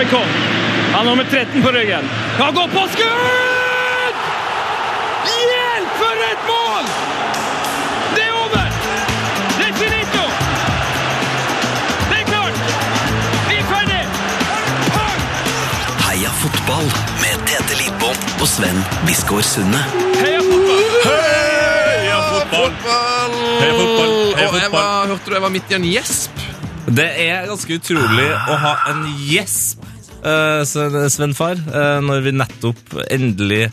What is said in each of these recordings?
Stoikov. Han har nummer 13 på ryggen. Han går på skudd! Hjelp, for et mål! Det er over! Det er finito! Det er klart! Vi er ferdig! Heia fotball med Tete Lidbom og Sven Biskår Sunde. Heia fotball! Heia fotball! Heia fotball! Heia Og jeg fotball! var, hørte du jeg var midt i en gjesp? Det er ganske utrolig å ha en gjesp, Sven Sven Far, eh, når vi nettopp endelig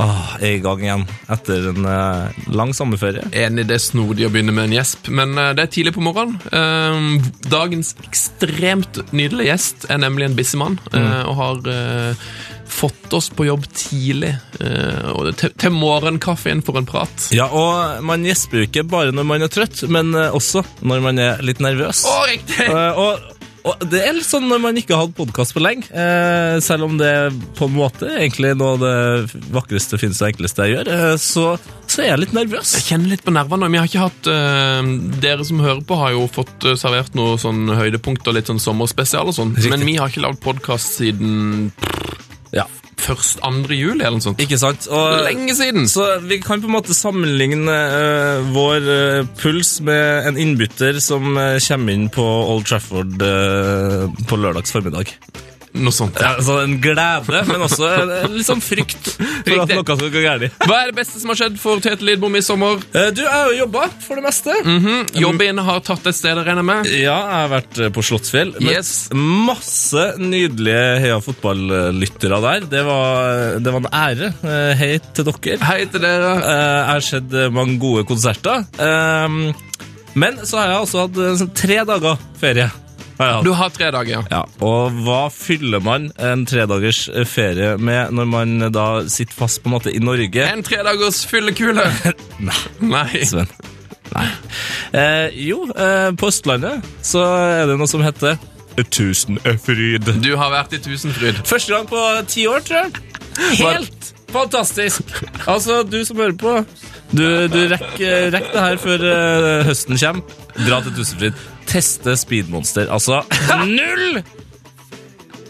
ah, er i gang igjen etter en uh, lang sommerferie. Enig, det er snodig å begynne med en gjesp, men uh, det er tidlig på morgenen. Uh, dagens ekstremt nydelige gjest er nemlig en bissemann, mm. og har eh, fått oss på jobb tidlig. eh, til, til morgenkaffen for en prat. Ja, og man gjesper jo ikke bare når man er trøtt, men eh, også når man er litt nervøs. Å, riktig! Eh, og, og det er litt sånn når man ikke har hatt podkast på lenge, eh, selv om det på en måte egentlig noe av det vakreste, fineste og enkleste jeg gjør, eh, så, så er jeg litt nervøs. Jeg kjenner litt på nervene. Vi har ikke hatt eh, Dere som hører på, har jo fått eh, servert noe sånn høydepunkt og litt sånn sommerspesial og sånn, men vi har ikke lagd podkast siden Ja, først 2. juli eller noe sånt. ikke sant? Og, Lenge siden! Så vi kan på en måte sammenligne uh, vår uh, puls med en innbytter som uh, kommer inn på Old Trafford på lørdags formiddag. Noe sånt. Ja, altså En glede, men også litt sånn frykt for at noe skal gå galt. Hva er det beste som har skjedd for Tete Lidbom i sommer? Eh, Du, jeg har jo jobba for det meste. Jobben har tatt et sted, regner jeg med. Ja, jeg har vært eh, på Slottsfjell. Yes. masse nydelige Heia Fotball-lyttere der. Det var, det var en ære. Eh, Hei til dere. Hei til dere. Jeg har sett mange gode konserter. Men så har jeg også hatt eh, sånn tre dager ferie. Har. Du har tre dager, ja. Ja, og hva fyller man en tredagers eh, ferie med når man eh, da sitter fast på en måte i Norge? En tredagers fyllekule. Nei, Nei. Sven. Nei. Eh, jo, eh, på Østlandet så er det noe som heter Tusen er fryd. Du har vært i Tusenfryd. Første gang på ti år, tror jeg. Helt fantastisk! Altså, du som hører på, du, du rekker rekk det her før eh, høsten kommer. Dra til Tusenfryd. Teste speedmonster. Altså null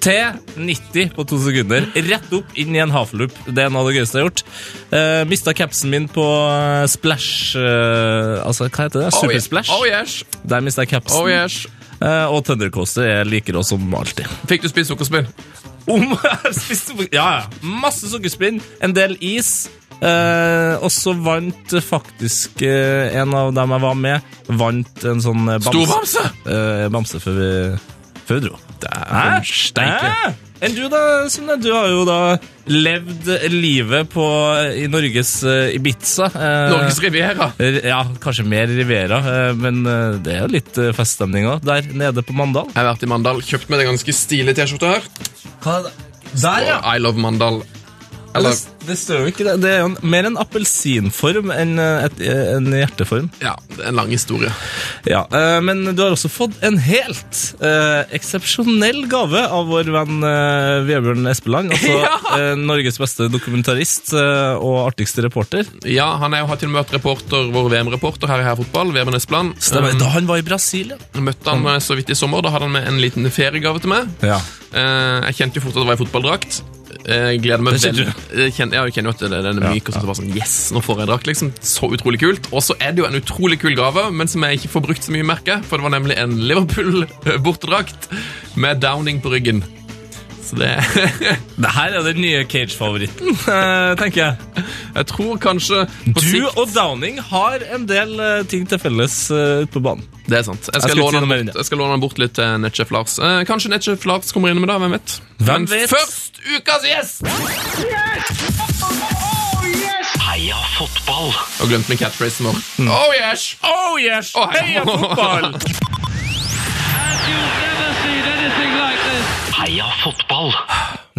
til 90 på to sekunder. Rett opp inn i en havloop. Det er noe av det gøyeste jeg har gjort. Uh, mista capsen min på eh, splash uh, Altså, hva heter det? Supersplash. Oh yes. Der mista jeg capsen. Oh yes. uh, og Thundercoaster er like rå som alltid. Fikk du spist sukkerspinn? Om jeg har spist Ja, ja. Masse sukkerspinn, en del is. Eh, og så vant faktisk eh, en av dem jeg var med, vant en sånn eh, bamse. Storbamse? Eh, bamse før vi, før vi dro. Dæven steike. Enn du, da, Sunne? Du har jo da levd livet på, i Norges Ibiza. Eh, Norges Riviera. Ja, kanskje mer Rivera, eh, men det er jo litt feststemning òg, der nede på Mandal. Jeg har vært i Mandal, kjøpt meg en ganske stilig T-skjorte her. Hva er det? Der, Og I love Mandal. Eller, det, det står jo ikke det. Det er jo en, mer en appelsinform enn eh, et, en hjerteform. ja, det er en lang historie. Ja, eh, Men du har også fått en helt eh, eksepsjonell gave av vår venn eh, Vebjørn Espeland. Altså Ja! eh, Norges beste dokumentarist eh, og artigste reporter. Ja, han er jo til og med vært reporter, vår VM-reporter her i Her Fotball, Vebjørn Espeland. Stemmer. Da han var i Brasil, ja. Um, møtte han meg så vidt i sommer, da hadde han med en liten feriegave til meg. ja. Eh, jeg kjente jo fort at det var i fotballdrakt. Eh, Jeg gleder meg veldig jeg kjenner, ja, jeg kjenner jo at den er myk, og så bare sånn, yes, nå får jeg drakk, liksom. Så utrolig kult. Og så er det jo en utrolig kul gave, men som jeg ikke får brukt så mye, merke, for det var nemlig en Liverpool-bortedrakt med Downing på ryggen. Så det Det her er den nye Cage-favoritten, eh, tenker jeg. Jeg tror kanskje på Du sikt og Downing har en del eh, ting til felles uh, ute på banen. Det er sant. Jeg Jeg skal, skal låne den bort, jeg skal låne den bort litt til Netchef Lars. Eh, kanskje Netchef Lars kommer innom i dag, hvem vet? Hvem Men vet? først ukas gjest! Heia fotball! Og glemte min catchphrase vår. Mm. Oh yes! Oh yes! Oh, hei. Heia fotball! Heia fotball!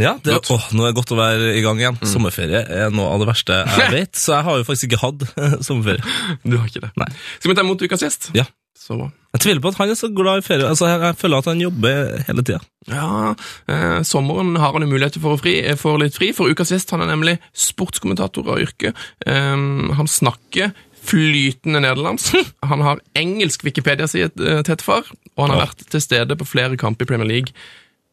Ja, det, å, nå er det godt å være i gang igjen. Sommerferie er noe av det verste jeg vet, så jeg har jo faktisk ikke hatt sommerferie. Du har ikke det. Nei. Skal vi ta imot ukas gjest? Ja. Så bra. Jeg tviler på at han er så glad i ferie. Altså, jeg, jeg føler at han jobber hele tida. Ja, eh, sommeren har han jo mulighet til å fri, eh, få litt fri, for ukas gjest han er nemlig sportskommentator av yrke. Eh, han snakker flytende nederlandsk. Han har engelsk Wikipedia-side, eh, Tete Far, og han har Ja. vært til stede på flere kamper i Premier League.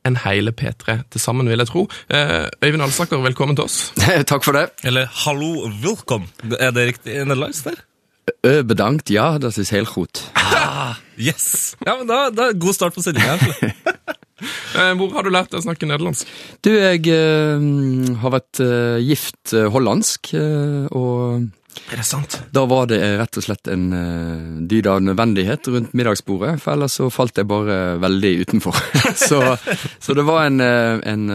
Enn hele P3 til sammen, vil jeg tro. Eh, Øyvind Alsaker, velkommen til oss. Takk for det. Eller hallo, welcome. Er det riktig nederlandsk der? Bedankt, ja, das ist helt gut. Yes! Ja, men da, da God start på sendinga. Eh, hvor har du lært deg å snakke nederlandsk? Du, jeg eh, har vært eh, gift eh, hollandsk, og Er det sant? da var det eh, rett og slett en uh, dyd av nødvendighet rundt middagsbordet, for ellers så falt jeg bare veldig utenfor. så, så det var en, eh, en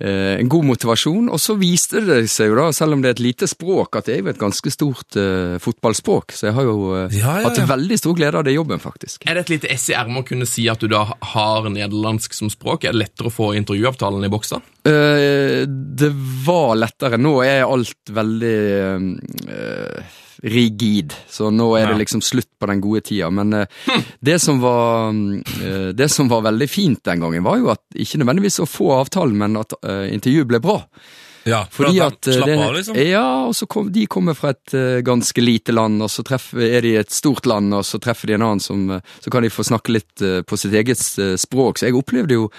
en god motivasjon, og så viste det seg jo da, selv om det er et lite språk, at det er jo et ganske stort uh, fotballspråk, så jeg har jo uh, Ja, ja, hatt veldig stor glede av det jobben, faktisk. Er det et lite ess i ermet å kunne si at du da har nederlandsk som språk? Er det lettere å få intervjuavtalen i boks da? Uh, det var lettere. Nå er alt veldig eh, rigid, så nå er det liksom slutt på den gode tida. Men eh, det, som var, eh, det som var veldig fint den gangen, var jo at ikke nødvendigvis å få avtalen, men at eh, intervjuet ble bra. Ja, for Fordi at de eh, slapper av, liksom? Ja, og så kom, de kommer fra et uh, ganske lite land, og så treffer, er de i et stort land, og så treffer de en annen som uh, Så kan de få snakke litt uh, på sitt eget språk. Så jeg opplevde jo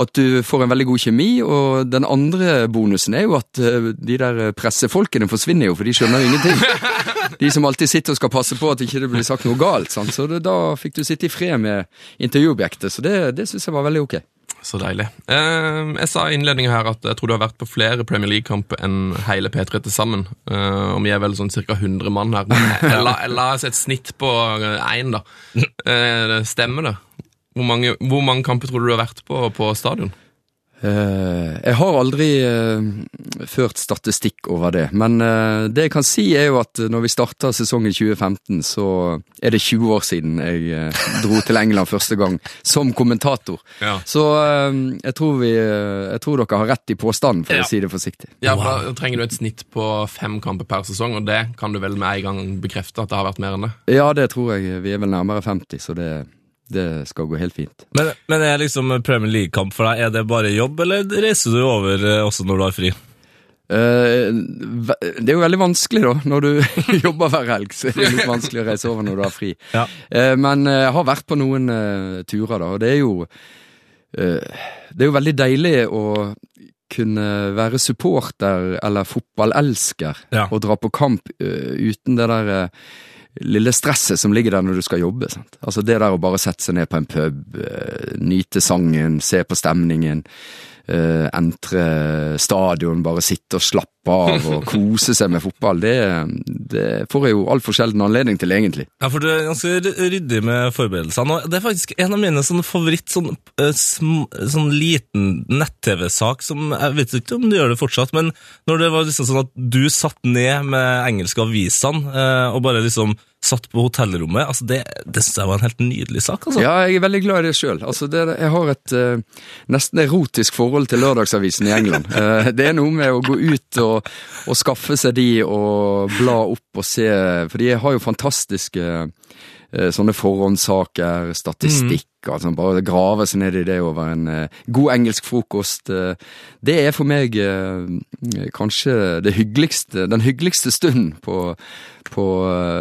at du får en veldig god kjemi, og den andre bonusen er jo at de der pressefolkene forsvinner jo, for de skjønner jo ingenting. De som alltid sitter og skal passe på at ikke det blir sagt noe galt. Sant? Så det, da fikk du sitte i fred med intervjuobjektet, så det, det syns jeg var veldig ok. Så deilig. Eh, jeg sa i innledningen her at jeg tror du har vært på flere Premier League-kamper enn hele P3 til sammen. Eh, og vi er vel sånn ca. 100 mann her. Men la, la oss et snitt på én, da. Eh, stemmer det? Hvor mange, hvor mange kamper tror du du har vært på på stadion? Eh, jeg har aldri eh, ført statistikk over det, men eh, det jeg kan si er jo at når vi starta sesongen 2015, så er det 20 år siden jeg dro til England første gang som kommentator. Ja. Så jeg, tror vi, jeg tror dere har rett i påstanden, for Ja. å si det forsiktig. Ja, for Da trenger du et snitt på fem kamper per sesong, og det kan du vel med en gang bekrefte at det har vært mer enn det? Ja, det tror jeg. Vi er vel nærmere 50, så det, det skal gå helt fint. Men, men er liksom Premier League-kamp for deg, er det bare jobb, eller reiser du over eh, også når du har fri? Eh, det er jo veldig vanskelig, da. Når du jobber hver helg, så er det litt vanskelig å reise over når du har fri. Ja. Eh, men jeg har vært på noen turer, da, og det er jo Det er jo veldig deilig å kunne være supporter eller fotballelsker Ja. og dra på kamp uten det der lille stresset som ligger der når du skal jobbe. Sant? Altså Det der å bare sette seg ned på en pub, eh, nyte sangen, se på stemningen. eh, entre stadion, bare sitte og slappe av og kose seg med fotball. Det, det får jeg jo altfor sjelden anledning til, egentlig. Ja, for du er ganske ryddig med forberedelsene. og Det er faktisk en av mine sånn favoritt sånn, eh, sm, sånn liten nett-TV-sak som Jeg vet ikke om du gjør det fortsatt, men når det var liksom sånn at du satt ned med engelske avisene eh, og bare liksom satt på hotellrommet, altså det, det synes jeg var en helt nydelig sak. altså. Ja, jeg er veldig glad i det sjøl. Altså, det- jeg har et uh, nesten erotisk forhold til lørdagsavisen i England. Uh, det er noe med å gå ut og, og skaffe seg de og bla opp og se, for de har jo fantastiske eh, sånne forhåndssaker, statistikk, altså bare grave seg ned i det over en eh, god engelsk frokost. eh, det er for meg kanskje det hyggeligste, den hyggeligste stunden på, på,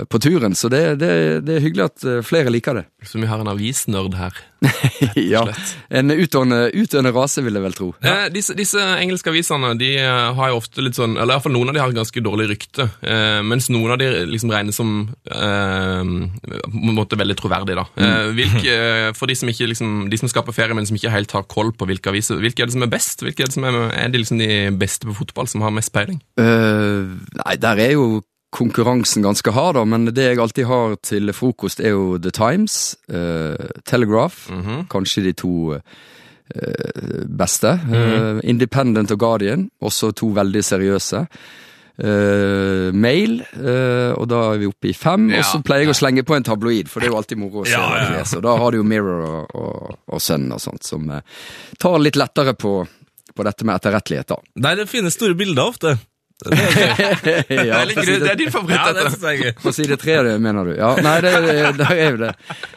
på turen, så det, det, det er hyggelig at eh, flere liker det. Så vi har en avisnerd her. ja, en utøvende rase, vil jeg vel tro. Eh, disse, disse engelske avisene de eh, har jo ofte litt sånn Eller i hvert fall noen av de har ganske dårlig rykte. Eh, mens noen av de liksom regnes som eh, på en måte veldig troverdige. da. Eh, hvilke, for de som ikke liksom, de som skal på ferie, men som ikke helt har koll på hvilke aviser, hvilke er det som er best? Hvilke er det som er, er de liksom de beste på fotball, som har mest peiling? Uh, nei, der er jo konkurransen ganske hard, da, men det jeg alltid har til frokost, er jo The Times, eh, Telegraph, kanskje de to eh, beste. Eh, Independent og Guardian, også to veldig seriøse. Eh, mail, eh, og da er vi oppe i fem. Ja, og så pleier jeg å slenge på en tabloid, for det er jo alltid moro å se. Ja, hva de ja, ja. leser. Da har du jo Mirror og, og, og Sun og sånt, som eh, tar litt lettere på, på dette med etterrettelighet, da. Der det finnes store bilder ofte. Det er ja, for å si det, det er din favoritt. Ja, det er. På side tre, mener du? Ja, nei, det, det, er jo det.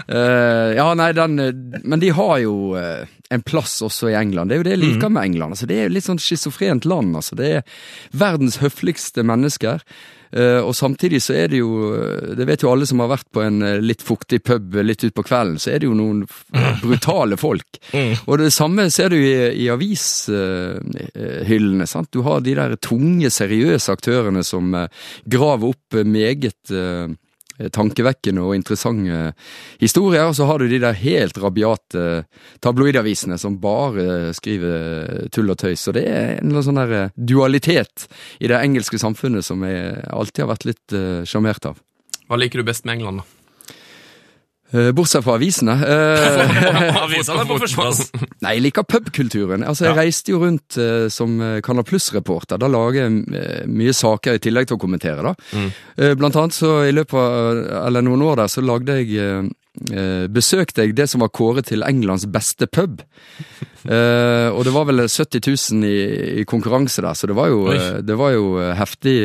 Uh, ja, nei, den Men de har jo uh, en plass også i England. Det er jo det jeg liker med England. Altså, det er litt sånn schizofrent land. Altså. Det er verdens høfligste mennesker. Eh, og samtidig så er det jo, det vet jo alle som har vært på en eh, litt fuktig pub litt utpå kvelden, så er det jo noen brutale folk. Og det samme ser du i, i avishyllene. sant? Du har de der tunge, seriøse aktørene som eh, graver opp eh, meget eh, tankevekkende og interessante historier, og så har du de der helt rabiate tabloidavisene som bare skriver tull og tøys. Og det er en eller sånn der eh, dualitet i det engelske samfunnet som jeg alltid har vært litt eh, sjarmert av. Hva liker du best med England, da? Eh, Bortsett fra avisene. Eh, Avisene er på førsteplass. Nei, jeg liker pubkulturen. Altså, Jeg reiste jo rundt uh, som Canal Pluss-reporter. Da lager jeg uh, mye saker i tillegg til å kommentere. da. Eh, blant annet så i løpet av eller noen år der så lagde jeg Besøkte jeg det som var kåret til Englands beste pub. Eh, og det var vel 70 000 i, i konkurranse der, så det var jo, det var jo heftig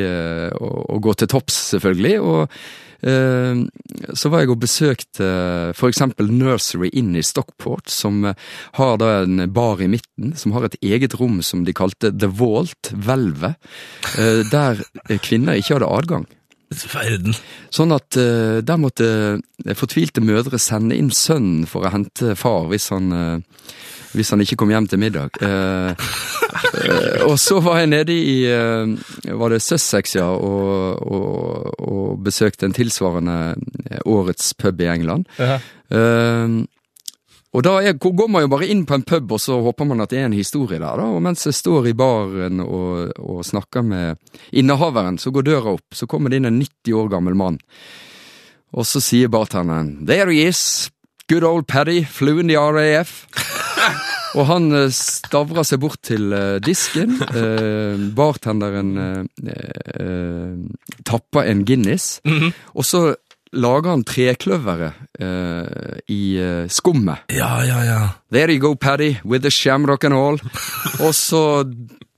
å, å gå til topps, selvfølgelig. og så var jeg og besøkte eh, for eksempel Nursery Inn i Stockport, som eh, har da en bar i midten, som har et eget rom som de kalte The Vault, hvelvet, eh, der eh, kvinner ikke hadde adgang. Verden. Sånn at uh, der måtte eh, fortvilte mødre sende inn sønnen for å hente far hvis han, eh, hvis han ikke kom hjem til middag. Eh, eh, og så var jeg nede i eh, var det Sussex, ja, og, og, og besøkte en tilsvarende årets pub i England. Ja. Eh, og da er, går man jo bare inn på en pub, og så håper man at det er en historie der. da, Og mens jeg står i baren og, og snakker med innehaveren, så går døra opp. Så kommer det inn en 90 år gammel mann. Og så sier bartenderen There he is! Good old Paddy, flew in the RAF. Og han eh, stavrer seg bort til eh, disken. Eh, bartenderen tapper en Guinness. Og så lager han trekløveret eh, i skummet. Ja, ja, ja. There you go, Paddy, with the shamrock and all. Og så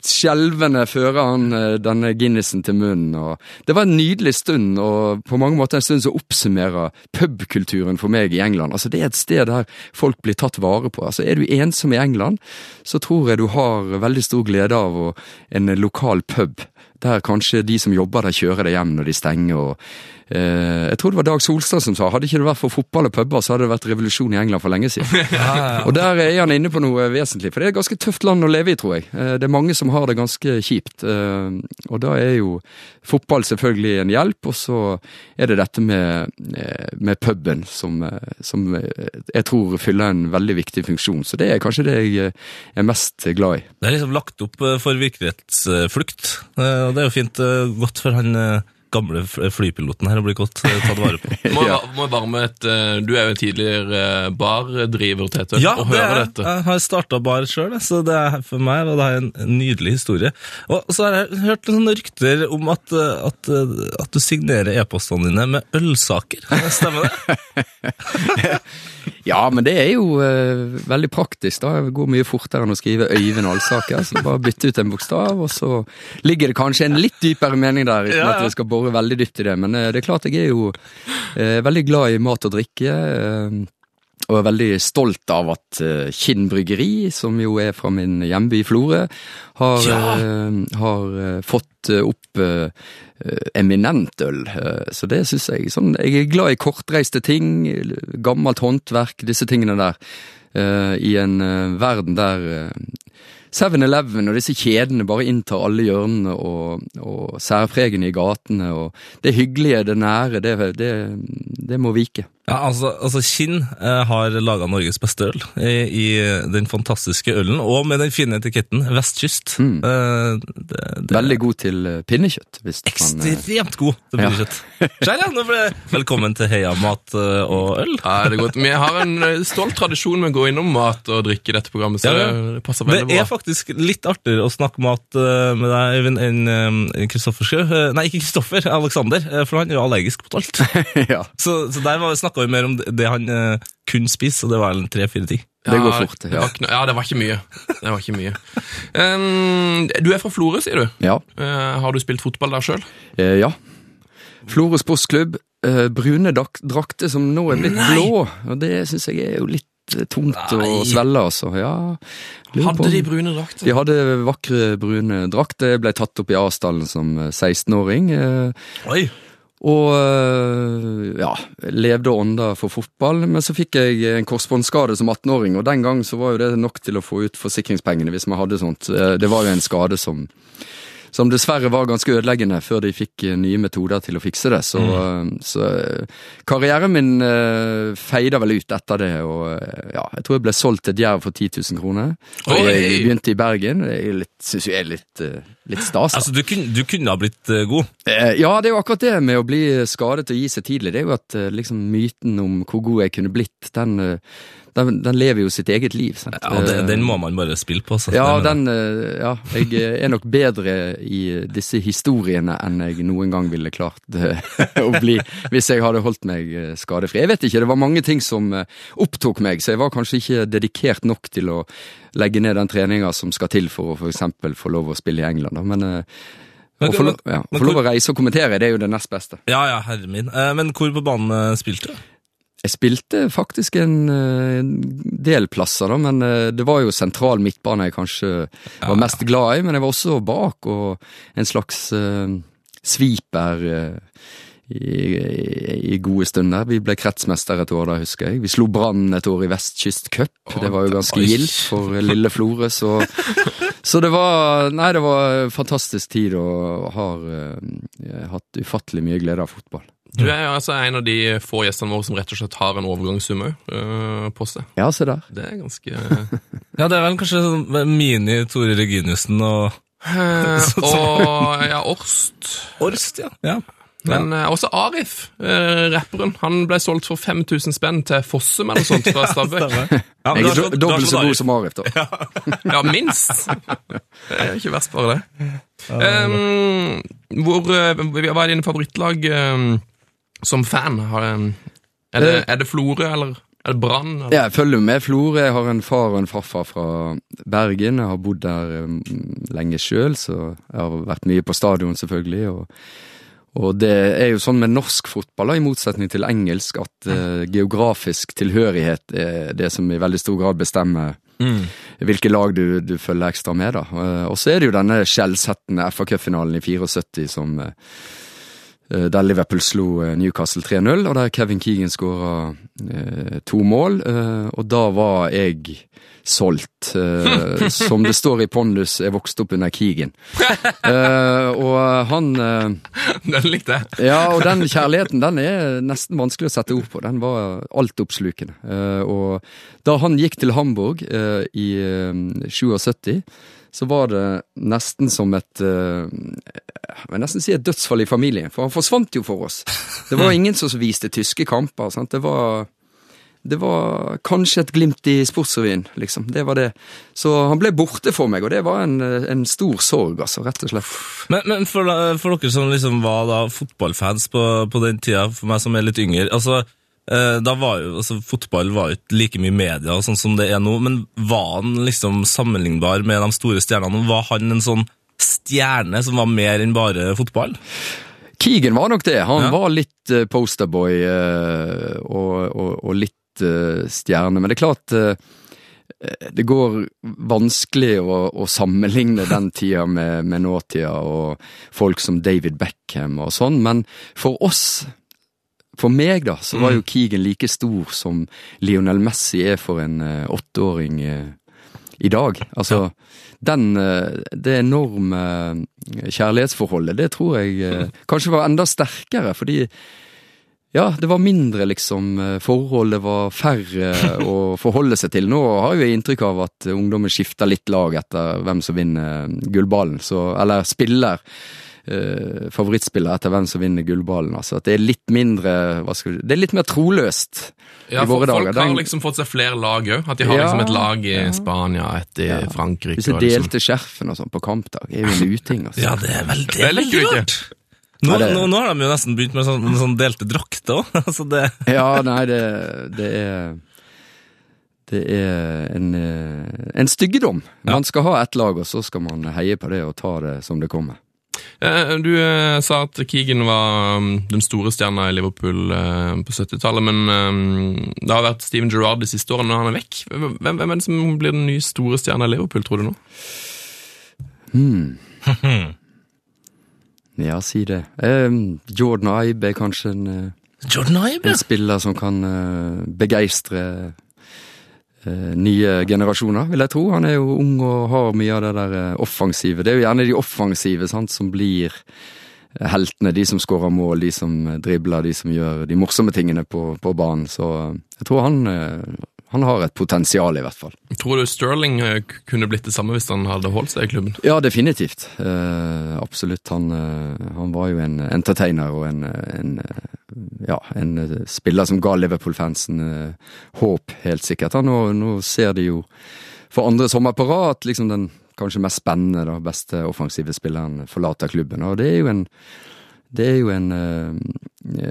skjelvende fører han eh, denne Guinnessen til munnen. Og det var en nydelig stund, og på mange måter en stund som oppsummerer pubkulturen for meg i England. Altså Det er et sted der folk blir tatt vare på. Altså Er du ensom i England, så tror jeg du har veldig stor glede av en lokal pub. Der kanskje de som jobber der, kjører det hjem når de stenger. og eh, Jeg tror det var Dag Solstad som sa hadde ikke det vært for fotball og puber, så hadde det vært revolusjon i England for lenge siden. Og der er han inne på noe vesentlig, for det er et ganske tøft land å leve i, tror jeg. Eh, Det er mange som har det ganske kjipt. eh, Og da er jo fotball selvfølgelig en hjelp, og så er det dette med, med puben som, som jeg tror fyller en veldig viktig funksjon. Så det er kanskje det jeg er mest glad i. Det er liksom lagt opp for virkelighetsflukt. Eh, det er jo fint eh, godt for han eh, gamle flypiloten her å bli godt eh, tatt vare på. Må, Ja. må jeg bare med et, Du er jo en tidligere bardriver, Tete. Ja, og det hører er, dette. jeg har starta bar sjøl, så det er for meg og det er en nydelig historie. Og så har jeg hørt noen rykter om at, at, at du signerer e-postene dine med ølsaker. Stemmer det? Ja, men det er jo uh, veldig praktisk. da. Det går mye fortere enn å skrive Øyvind Alsaker. Så bare bytte ut en bokstav, og så ligger det kanskje en litt dypere mening der, uten Ja, ja. at vi skal bore veldig dypt i det. Men uh, det er klart jeg er jo uh, veldig glad i mat og drikke. Eh, og er veldig stolt av at uh, Kinn bryggeri, som jo er fra min hjemby Florø, har, Ja. eh, har eh, fått eh, opp eh, eh, eminent øl. Eh, så det syns jeg sånn, Jeg er glad i kortreiste ting, gammelt håndverk, disse tingene der. eh, I en eh, verden der eh, 7-Eleven og disse kjedene bare inntar alle hjørnene og, og særpregene i gatene. og Det hyggelige, det nære, det, det, det må vike. Ja, altså, altså Kinn eh, har laga Norges beste øl i, i den fantastiske ølen, og med den fine etiketten Vestkyst. Mm. Eh, det, det Veldig god til eh, pinnekjøtt. Hvis man, eh, Ekstremt god til Ja. pinnekjøtt. Skjær, ja, nå ble Velkommen til Heia mat eh, og øl. Ja, det er godt. Vi har en stolt tradisjon med å gå innom mat og drikke i dette programmet, så Ja, ja. det passer Det er bra. faktisk litt artigere å snakke mat med deg, Øyvind, enn Kristoffer Schou. Nei, ikke Kristoffer, Alexander, eh, for han er jo allergisk mot alt. ja, Så, så der snakka vi mer om det- det han eh, kunne spise, og det var tre-fire ting. det går Ja, fort. Det Ja. var, ja, det var ikke mye. Det var ikke mye. Um, du er fra Florø, sier du. ja. Uh, har du spilt fotball der sjøl? Uh, ja. Florø sportsklubb. Uh, brune dak- drakter som nå er blitt blå, og det syns jeg er jo litt tungt tomt Nei. og svelle, altså. Ja, Hadde de brune drakter? De hadde vakre brune drakter. Ble tatt opp i Asdalen som 16-åring. eh, Oi. Og øh, ja, levde og ånda for fotball. Men så fikk jeg en korsbåndskade som 18-åring, og den gang så var jo det nok til å få ut forsikringspengene hvis man hadde sånt. Eh, Det var jo en skade som, som dessverre var ganske ødeleggende før de fikk eh, nye metoder til å fikse det. Så, mm. så øh, karrieren min øh, feida vel ut etter det, og ja, jeg tror jeg ble solgt til Djerv for 10 000 kroner. Og jeg begynte i Bergen. Det syns jo jeg er litt, litt stas. Altså, du kunne, du kunne ha blitt eh, god. Eh, Ja, det er jo akkurat det med å bli skadet og gi seg tidlig. Det er jo at eh, liksom myten om hvor god jeg kunne blitt, den, eh, den, den lever jo sitt eget liv. Sant? Ja, den, Eh, den må man bare spille på. Så ja, den, eh, Ja, jeg eh, er nok bedre i disse historiene enn jeg noen gang ville klart å bli hvis jeg hadde holdt meg skadefri. Jeg vet ikke, det var mange ting som opptok meg, så jeg var kanskje ikke dedikert nok til å legge ned den treninga som skal til for å eksempel få lov å spille i England. Men Men- å få, lov, ja, å reise og kommentere, det er jo det nest beste. Ja, ja, herre min. Men hvor på banen spilte du? Jeg spilte faktisk en, eh, en del plasser, da, men eh, det var jo sentral midtbane jeg kanskje var mest glad i. Men jeg var også bak og en slags uh, sviper uh, i, i, gode stunder. Vi ble kretsmester et år da, husker jeg. Vi slo Brann et år i Vestkystcup. Det var jo ganske gildt for lille Florø, så så det var Nei, det var fantastisk tid, og har uh, hatt ufattelig mye glede av fotball. Du er altså en av de få gjestene våre som rett og slett har en overgangssum òg på seg. Ja, se der. Det er ganske Ja, det er vel kanskje sånn mini-Tore Reginiussen og Eh, Og ja, Orst. Orst, ja. ja. Men ja. også Arif, eh, rapperen, han ble solgt for 5000 spenn til Fossum eller sånt fra Stabæk. Ja, Jeg er dobbelt så god som Arif, da. Ja, minst. Det er ikke verst, bare det. Um, hvor, eh, hva er dine favorittlag um, som fan? Har, er, det, er det Florø, eller er det Brann? Jeg følger med Florø. Jeg har en far og en farfar fra Bergen. Jeg har bodd der um, lenge sjøl, så jeg har vært mye på stadion, selvfølgelig. og og det er jo sånn med norsk fotball, i motsetning til engelsk, at uh, geografisk tilhørighet er det som i veldig stor grad bestemmer hvilke lag du, du følger ekstra med. da. Eh, og så er det jo denne skjellsettende FA-cupfinalen i 74 som eh, eh, der Liverpool slo eh, Newcastle 3-0, og der Kevin Keegan skåra eh, to mål. Eh, og da var jeg solgt. Eh, som det står i pondus, jeg vokste opp under Keegan. Eh, og han eh, Den likte jeg. Ja, og den kjærligheten den er nesten vanskelig å sette ord på. Den var altoppslukende. Eh, og da han gikk til Hamburg eh, i eh, 77, så var det nesten som et eh, Jeg vil nesten si et dødsfall i familien, for han forsvant jo for oss. Det var ingen som viste tyske kamper. Sant? Det var det var kanskje et glimt i Sportsrevyen, liksom. Det var det. Så han ble borte for meg, og det var en, en stor sorg, altså, rett og slett. Men, men for, for dere som liksom var da fotballfans på, på den tida, for meg som er litt yngre altså, eh, da var jo, altså, Fotball var jo ikke like mye media og sånn som det er nå, men var han liksom sammenlignbar med de store stjernene? Var han en sånn stjerne som var mer enn bare fotball? Keegan var nok det. Han Ja. var litt uh, posterboy eh, og, og, og litt eh, stjerne. Men det er klart eh, det går vanskelig å, å sammenligne den tida med, med nåtida og folk som David Beckham og sånn, men for oss for meg, da, så var jo Keegan like stor som Lionel Messi er for en eh, åtteåring eh, i dag. Altså, den, eh, det enorme kjærlighetsforholdet, det tror jeg kanskje var enda sterkere, fordi ja, det var mindre liksom forhold, det var færre å forholde seg til. Nå har jo jeg inntrykk av at ungdommen skifter litt lag etter hvem som vinner gullballen, så, eller spiller eh, favorittspiller etter hvem som vinner gullballen. Altså at det er litt mindre hva skal du, Det er litt mer troløst Ja, i våre Folk dager. har Den- liksom fått seg flere lag òg. At de har Ja, liksom et lag i ja. Spania, et i Frankrike. Disse delte liksom. delte skjerfene og sånn på kampdag er jo en uting. Altså. Ja, det er veldig, Det veldig rart! Nå, det- nå, nå har de jo nesten begynt med sånn, sånn delte drakter òg. altså det Ja, nei, det, det er Det er en, eh, en styggedom. Man skal ha ett lag, og så skal man heie på det og ta det som det kommer. Eh, Du eh, sa at Keegan var um, den store stjerna i Liverpool eh, på 70-tallet, men eh, det har vært Steven Gerrard de siste årene og han er vekk. Hvem, hvem er det som blir den nye store stjerna i Liverpool, tror du nå? Ja, si det. Eh, Jordan Ibe er kanskje en, Jordan Ibe? en spiller som kan begeistre nye generasjoner, vil jeg tro. Han er jo ung og har mye av det der eh, offensive. Det er jo gjerne de offensive sant, som blir eh, heltene. De som skårer mål, de som eh, dribler, de som gjør de morsomme tingene på, på banen. Så eh, jeg tror han, eh, han har et potensial, i hvert fall. Tror du Sterling eh, kunne blitt det samme hvis han hadde holdt seg i klubben? Ja, definitivt. Uh, absolutt. Han, uh, han var jo en entertainer og en, en, uh, ja, en spiller som ga Liverpool-fansen håp, helt sikkert. Han, nå, nå ser de jo for andre sommer på rad at liksom den kanskje mest spennende, da, beste offensive spilleren forlater klubben. Og det er jo en det er jo en, eh,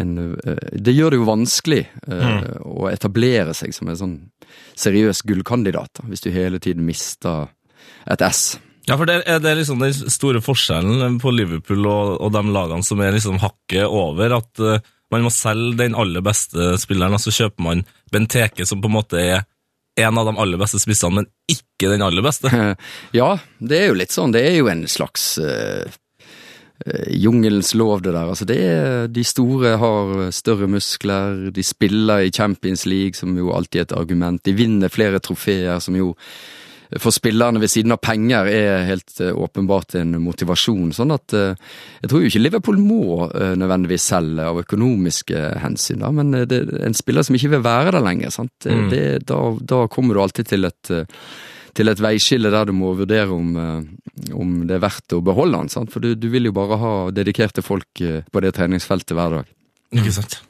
en eh, Det gjør det jo vanskelig mm. å etablere seg som en sånn seriøs gullkandidat, hvis du hele tiden mister et S. Ja, for det er det liksom den store forskjellen på Liverpool og, og de lagene som er liksom hakket over, at eh, man må selge den aller beste spilleren, og så kjøper man Benteke, som på en måte er en av de aller beste spissene, men ikke den aller beste. Ja, det er jo litt sånn. Det er jo en slags eh, eh, jungelens lov, det der. Altså, det er, de store har større muskler, de spiller i Champions League, som jo alltid er et argument. De vinner flere trofeer, som jo for spillerne ved siden av penger er helt eh, åpenbart en motivasjon. Sånn at eh, jeg tror jo ikke Liverpool må eh, nødvendigvis selge av økonomiske hensyn, da, men det det, en spiller som ikke vil være der lenger, sant? Mm. Det, da, da kommer du alltid til et eh, til et veiskille der du må vurdere om, eh, om det er verdt å beholde den. Sant? For du, du vil jo bare ha dedikerte folk eh, på det treningsfeltet hver dag. Ikke sant?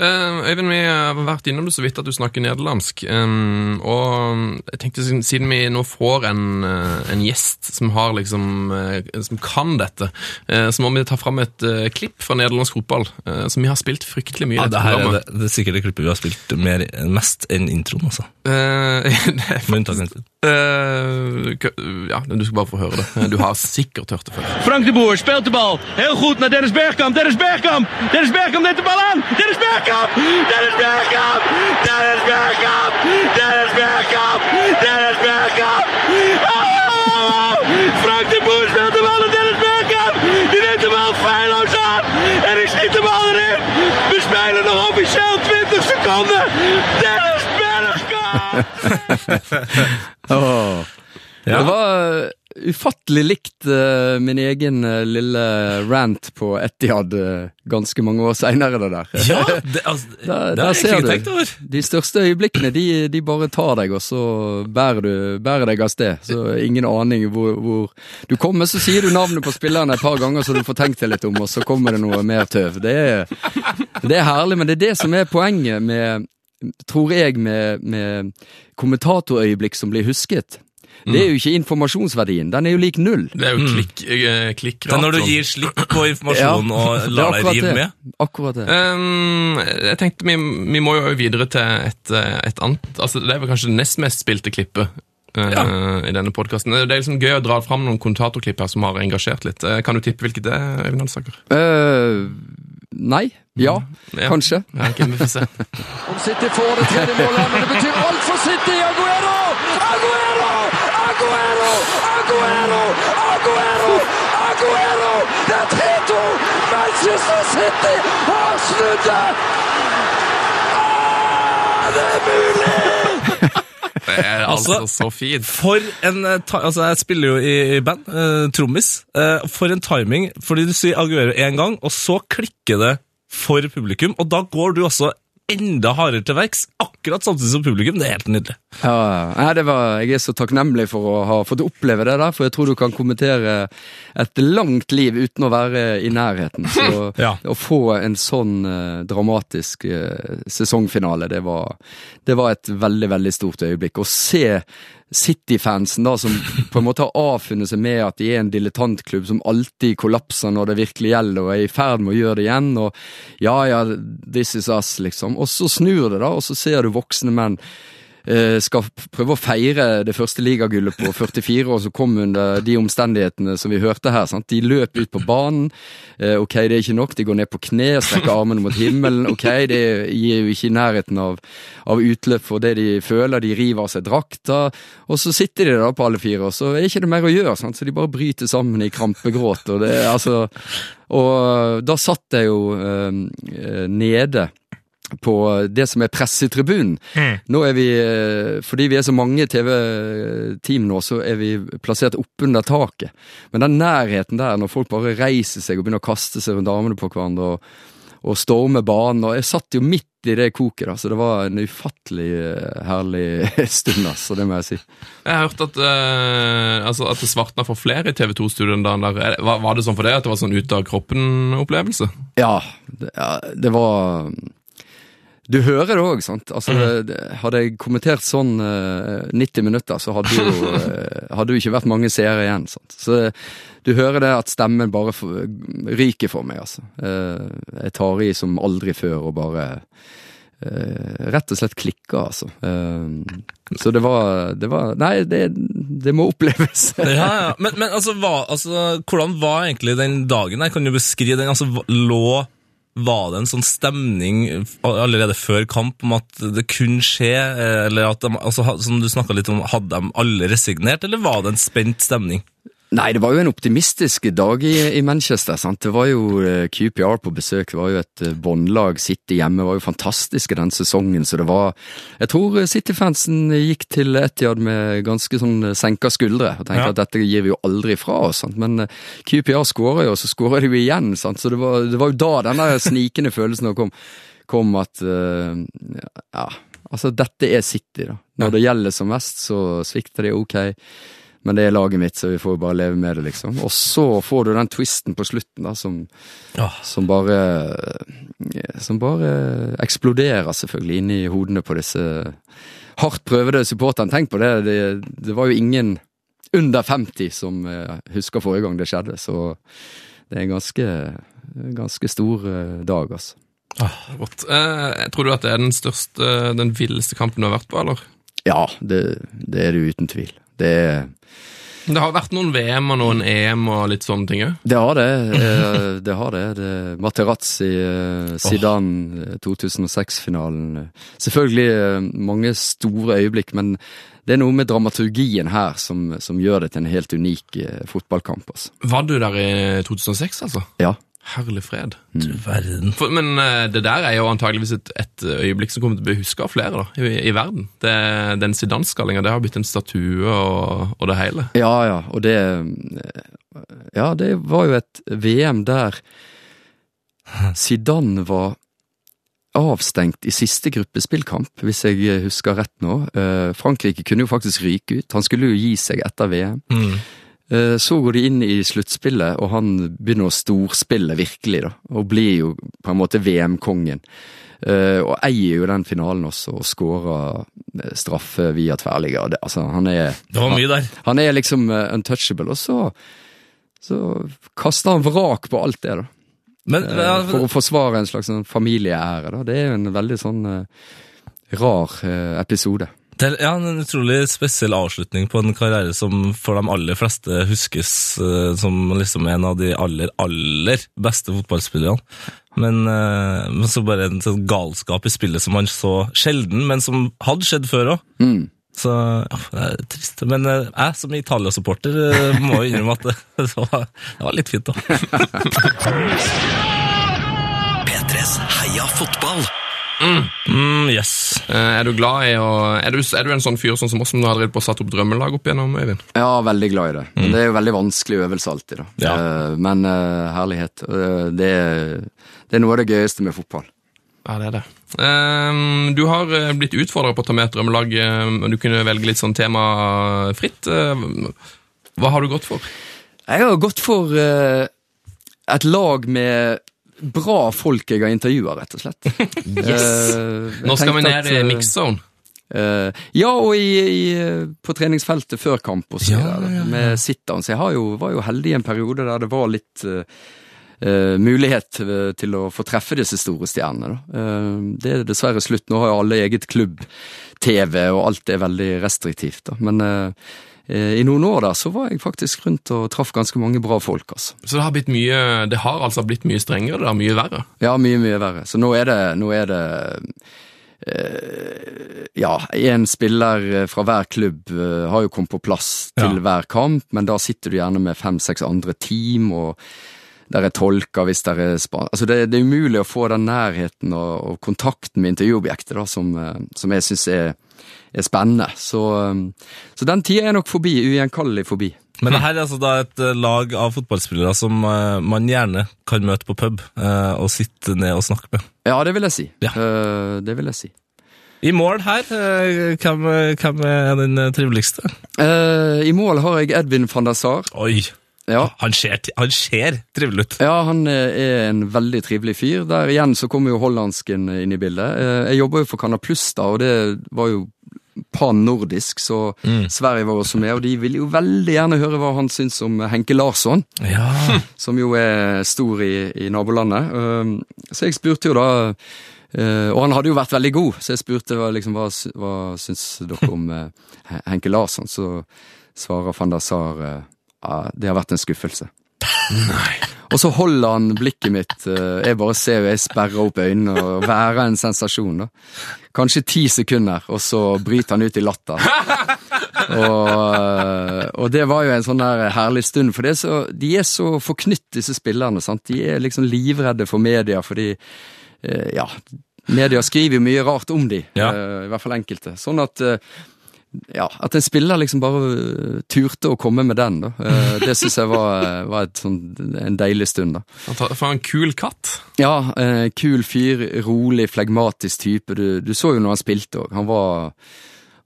Eh, Øyvind, vi har vært innom det så vidt at du snakker nederlandsk. Um, og jeg tenkte siden, vi nå får en, eh, en gjest som har liksom eh, Som kan dette, uh, så må vi ta fram et uh, klipp fra nederlandsk fotball som vi har spilt fryktelig mye Ja, det her er, det, det er sikkert det klippet vi har spilt mer, mest enn introen, altså. Det Med unntak av introen. Eh, ja, du skal bare få høre det. Du har sikkert hørt det før. Frank de Boer speelt de bal. Heel goed naar Dennis Bergkamp. Dennis Bergkamp. Dennis Bergkamp neemt de bal aan. Dennis Bergkamp. Dennis Bergkamp. Dennis Bergkamp. Dennis Bergkamp. Dennis Bergkamp. Oh! Frank de Boer speelt de bal naar Dennis Bergkamp. Die neemt de bal feilloos aan. En ik schiet de bal erin. We spelen nog officieel 20 seconden. Dennis Bergkamp. Åh. Ja. Eh, ufattelig likt uh, min egen uh, lille rant på Etihad uh, ganske mange år seinere, det der. Ja, det, altså, det Der, der jeg ser du. De største øyeblikkene, de, de bare tar deg, og så bærer, du, bærer deg av sted. Så ingen aning hvor, hvor Du kommer, så sier du navnet på spillerne et par ganger, så du får tenkt deg litt om, og så kommer det noe mer tøv. Det er, det er herlig, men det er det som er poenget med Tror jeg med, med kommentatorøyeblikk som blir husket. Det er jo ikke informasjonsverdien. Den er jo lik null. Det er jo klikk, eh, Det er når du gir slipp på informasjon Ja, og lar deg rive med. Akkurat det. Um, jeg tenkte vi, vi må jo videre til et, eh, et annet altså Det er vel kanskje det nest mest spilte klippet eh, i denne podkasten. Det er liksom gøy å dra fram noen kommentatorklipp her som har engasjert litt. Uh, kan du tippe hvilket det er, Øyvind Alsaker? Uh, nei. Ja. Ja. Kanskje. Ja, okay, vi får se. Om City får det tredje målet, men det betyr alt for City! Aguero! Aguero! Aguero! Aguero! Aguero! Aguero! Det er 3-2! Manchester City har snudd det! Det er mulig! Det er altså, Altså- så fint. For en eh, Altså, jeg spiller jo i, i band, eh, trommis. Eh, for en timing, fordi du sier Aguero én gang, og så klikker det for publikum, og da går du også enda hardere til verks, akkurat samtidig som publikum. Det er helt nydelig. Ja, var, jeg er så takknemlig for å ha fått oppleve det der, for jeg tror du kan kommentere et langt liv uten å være i nærheten. Så Ja. å få en sånn eh, dramatisk eh, sesongfinale, det var, det var et veldig, veldig stort øyeblikk. Å se City-fansen da, som på en måte har avfunnet seg med at de er en dilettantklubb som alltid kollapser når det virkelig gjelder, og er i ferd med å gjøre det igjen, og ja, ja, this is us, liksom. Og så snur det, da, og så ser du voksne menn skal prøve å feire det første ligagullet på 44 år som kom under de omstendighetene som vi hørte her. Sant? De løp ut på banen. Eh, ok, det er ikke nok. De går ned på kne og strekker armene mot himmelen. Ok, det gir jo ikke i nærheten av, av utløp for det de føler. De river av seg drakta. Og så sitter de da på alle fire, og så er det ikke mer å gjøre. Sant? Så de bare bryter sammen i krampegråt. Og, det, altså, og da satt jeg jo øh, nede på det som er pressetribunen. Nå er vi, eh, fordi vi er så mange TV-team nå, så er vi plassert oppunder taket. Men den nærheten der, når folk bare reiser seg og begynner å kaste seg rundt armene på hverandre og, og storme banen og Jeg satt jo midt i det koket, da, så det var en ufattelig eh, herlig stund, altså. Det må jeg si. Jeg har hørt at, eh, altså, at det svartna for flere i TV 2-studioen. der. Var, var det sånn for deg at det var sånn ut av kroppen-opplevelse? Ja, det, ja, det var Du hører det òg, sant. Altså, det, det, hadde jeg kommentert sånn uh, 90 minutter, så hadde jo uh, hadde jo ikke vært mange seere igjen. sant. Så du hører det at stemmen bare for, ryker for meg, altså. Uh, jeg tar i som aldri før og bare eh, rett og slett klikker, altså. Eh, så det var, det var Nei, det, det må oppleves. Ja, ja. Men, men altså, hva, altså, hvordan var egentlig den dagen Jeg Kan du beskrive den? Altså, lå var det en sånn stemning allerede før kamp om at det kunne skje, eh, eller at de, altså, som du snakka litt om, hadde de alle resignert, eller var det en spent stemning? Nei, det var jo en optimistisk dag i, i Manchester. sant? Det var jo eh, QPR på besøk. Det var jo et eh, båndlag. City hjemme var jo fantastiske den sesongen. Så det var Jeg tror eh, City-fansen gikk til Etiad med ganske sånn senka skuldre og tenkte Ja. at dette gir vi jo aldri fra oss. sant? Men QPR skåra jo, og så skåra de jo igjen. sant? Så det var, det var jo da denne snikende følelsen kom, kom at uh, Ja, altså dette er City, da. Når det gjelder som mest, så svikter de ok. Men det er laget mitt, så vi får bare leve med det, liksom. Og så får du den twisten på slutten, da, som, oh. som bare Som bare eksploderer, selvfølgelig, inni hodene på disse hardt prøvede supporterne. Tenk på det, det, det var jo ingen under 50 som eh, husker forrige gang det skjedde, så det er en ganske, ganske stor eh, dag, altså. Rått. Eh, tror du at det er den største, den villeste kampen du har vært på, eller? Ja, det, det er det uten tvil. Det Det har vært noen VM og noen EM og litt sånne ting òg. Det har det. eh, Det har det. det Materazzi, Sidan, Zidane, eh, 2006-finalen. Selvfølgelig eh, mange store øyeblikk, men det er noe med dramaturgien her som, som gjør det til en helt unik eh, fotballkamp. Altså. Var du der i 2006, altså? Ja. Herlig fred. Du verden. For, men eh, det der er jo antageligvis et, et øyeblikk som kommer til å bli huska av flere da, i, i verden. Det, den Zidane-skallinga det har blitt en statue og, og det hele. Ja, ja, og det Ja, det var jo et VM der Zidane var avstengt i siste gruppespillkamp, hvis jeg husker rett nå. Eh, Frankrike kunne jo faktisk ryke ut. Han skulle jo gi seg etter VM. Mm. Eh, Så går de inn i sluttspillet, og han begynner å storspille virkelig, da. Og blir jo på en måte VM-kongen. Eh, Og eier jo den finalen også, og skårer eh, straffe via tverrligger. Altså, han er Det var mye der. Han er liksom untouchable, og så så kaster han vrak på alt det, da. Men, men, For å forsvare en slags sånn familieære, da. Det er jo en veldig sånn rar episode. Det er ja, en utrolig spesiell avslutning på en karriere som for de aller fleste huskes eh, som liksom en av de aller, aller beste fotballspillerne. Men, eh, men så bare en sånn galskap i spillet som man så sjelden, men som hadde skjedd før òg. Mm. Så ja, det er trist. Men eh, jeg som Italia-supporter eh, må jo innrømme at det, det, var, det var litt fint, da. P3s Heia fotball. Mm, yes. Eh, er du glad i å er du, er du en sånn fyr sånn som oss som har drevet på satt opp drømmelag opp igjennom, Øyvind? Ja, veldig glad i det. Mm. det er jo veldig vanskelig øvelse alltid, da. Ja. Eh, Men eh, herlighet. Det, er, det er noe av det gøyeste med fotball. Ja, det er det. Eh, du har blitt utfordra på å ta med et drømmelag, men du kunne velge litt sånn tema fritt. Hva har du gått for? Jeg har gått for et lag med bra folk jeg har intervjua, rett og slett. Yes! uh, Nå skal vi ned i eh, mix-zone. Uh, ja, og i, i, på treningsfeltet før kamp og så Ja, videre. ja, ja. Med sit-down. Så jeg har jo, var jo heldig i en periode der det var litt uh, uh, mulighet til å få treffe disse store stjernene. Da. Eh, det er dessverre slutt. Nå har jo alle eget klubb-TV, og alt er veldig restriktivt. Da. Men i noen år der så var jeg faktisk rundt og traff ganske mange bra folk, altså. Så det har, blitt mye, det har altså blitt mye strengere, det er mye verre. Ja, mye, mye verre. Så nå er det, nå er det eh, Ja, én spiller fra hver klubb eh, har jo kommet på plass til Ja. hver kamp, men da sitter du gjerne med fem-seks andre team, og der er tolker hvis der er span... Altså, det, det er umulig å få den nærheten og, og kontakten med intervjuobjektet, da, som, eh, som jeg syns er, er spennende. Så, eh, så den tida er nok forbi, ugjenkallelig forbi. Men det her er altså da et eh, lag av fotballspillere som eh, man gjerne kan møte på pub eh, og sitte ned og snakke med. Ja, det vil jeg si. Ja. Det vil jeg si. I mål her, hvem, hvem er den triveligste? I mål har jeg Edvin van der Sar. Oi, Ja. han ser, han ser trivelig ut. Ja, han er en veldig trivelig fyr. Der igjen så kommer jo hollandsken inn i bildet. Jeg jobber jo for Canal Plus, da, og det var jo pan-nordisk, så Sverige var også med, og de ville jo veldig gjerne høre hva han syns om Henke Larsson, Ja, som jo er stor i, i nabolandet. Um, Så jeg spurte jo da eh, Og han hadde jo vært veldig god, så jeg spurte liksom, hva, hva syns dere om eh, Henke Larsson? Så svarer van der Sar eh, det har vært en skuffelse. Og så holder han blikket mitt. eh, Jeg bare ser jo jeg sperrer opp øynene og værer en sensasjon. da. Kanskje ti sekunder, og så bryter han ut i latter. Og, eh, og det var jo en sånn der herlig stund, for det så, de er så forknytt, disse spillerne. sant? De er liksom livredde for media, fordi eh, ja, media skriver jo mye rart om de, Ja. i hvert fall enkelte. Sånn at ja, At en spiller liksom bare eh, turte å komme med den, da. Eh, Det syns jeg var, eh, var et sånn, en deilig stund, da. For en kul katt. Ja, kul fyr, rolig, flegmatisk type. Du, du så jo når han spilte òg. Han var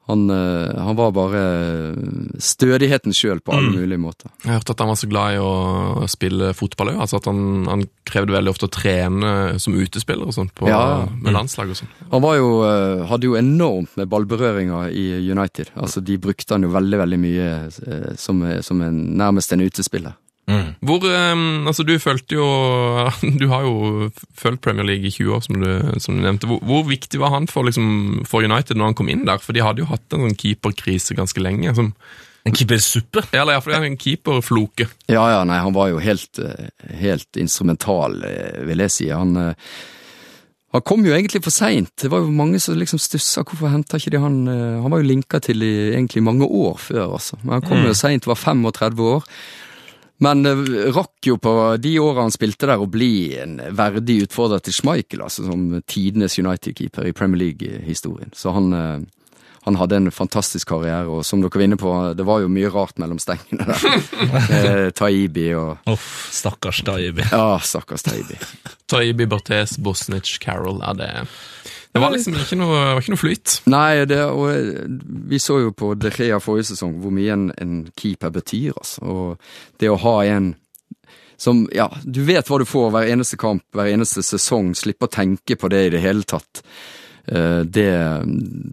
han, eh, han var bare stødigheten sjøl på alle mulige måter. Jeg hørte at han var så glad i å spille fotball òg. Altså at han, han krevde veldig ofte å trene som utespiller og sånt på, Ja. med landslag og sånn. Han var jo, eh, hadde jo enormt med ballberøringer i United. Altså, De brukte han jo veldig veldig mye eh, som, som en, nærmest en utespiller. Hvor, um, altså Du følte jo Du har jo fulgt Premier League i 20 år, som du, som du nevnte. Hvor, hvor viktig var han for, liksom, for United når han kom inn der? For de hadde jo hatt en sånn keeperkrise ganske lenge. Som, En keepersuppe. eller iallfall en keeperfloke. Ja, ja, nei, han var jo helt, eh, helt instrumental, eh, vil jeg si. Han, eh, han kom jo egentlig for seint. Det var jo mange som liksom stussa. Hvorfor henta ikke de han Han var jo linka til i egentlig mange år før, altså. Men han kom jo seint, var 35 år. Men eh, rakk jo på de åra han spilte der å bli en verdig utfordrer til Schmeichel, altså som tidenes United-keeper i Premier League-historien. Så han, eh, han hadde en fantastisk karriere, og som dere var inne på, det var jo mye rart mellom stengene der. eh, Taibi og Uff, stakkars Taibi. Ja, stakkars Taibi. Taibi, Bertes, Bosnic, Carroll er det, det var liksom ikke noe, ikke noe flyt. Nei, det, og eh, vi så jo på De Gea forrige sesong hvor mye en, en keeper betyr, altså. Og det å ha en som Ja, du vet hva du får hver eneste kamp, hver eneste sesong. Slippe å tenke på det i det hele tatt. Eh, Det,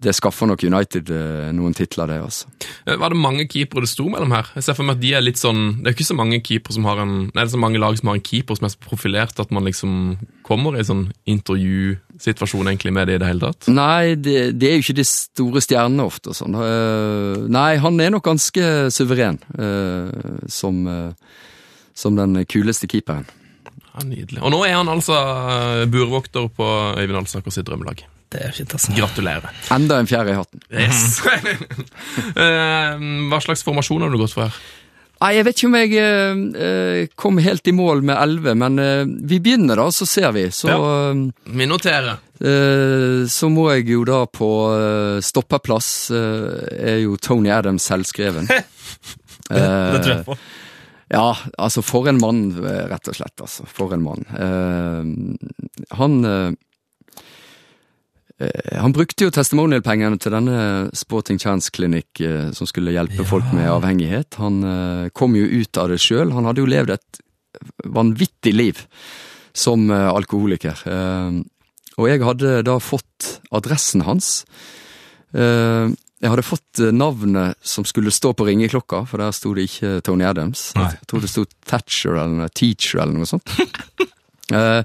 det skaffer nok United eh, noen titler, det, altså. Eh, Var det mange keepere det sto mellom her? Jeg ser for meg at de er litt sånn Det er ikke så mange keeper som har en Nei, det er så mange lag som har en keeper som er så profilert at man liksom kommer i en sånn intervjusituasjon egentlig med det i det hele tatt. Nei, det, det er jo ikke de store stjernene ofte og sånn. Nei, han er nok ganske suveren som, som den kuleste keeperen. Ja, Nydelig. Og nå er han altså burvokter på Øyvind Alsaker sitt drømmelag. Det er fint, altså. Gratulerer. Enda en fjerde i hatten. Yes. Eh, Hva slags formasjon har du gått for her? Nei, jeg vet ikke om jeg eh, eh, kom helt i mål med elleve, men vi begynner da, så ser vi. Så, Vi noterer. eh, så må jeg jo da på uh, stoppeplass, er jo Tony Adams selvskreven. Det tror jeg på. Ja, altså for en mann, rett og slett. altså. For en mann. Han Han brukte jo testimonial-pengene til denne Sporting Chance-klinikk eh, som skulle hjelpe folk med avhengighet. Han eh, kom jo ut av det sjøl. Han hadde jo levd et vanvittig liv som eh, alkoholiker. Eh, og jeg hadde da fått adressen hans. Eh, jeg hadde fått eh, navnet som skulle stå på ringeklokka, for der sto det ikke Tony Adams. Nei. Jeg tror det sto Thatcher eller Teacher eller noe sånt. Eh,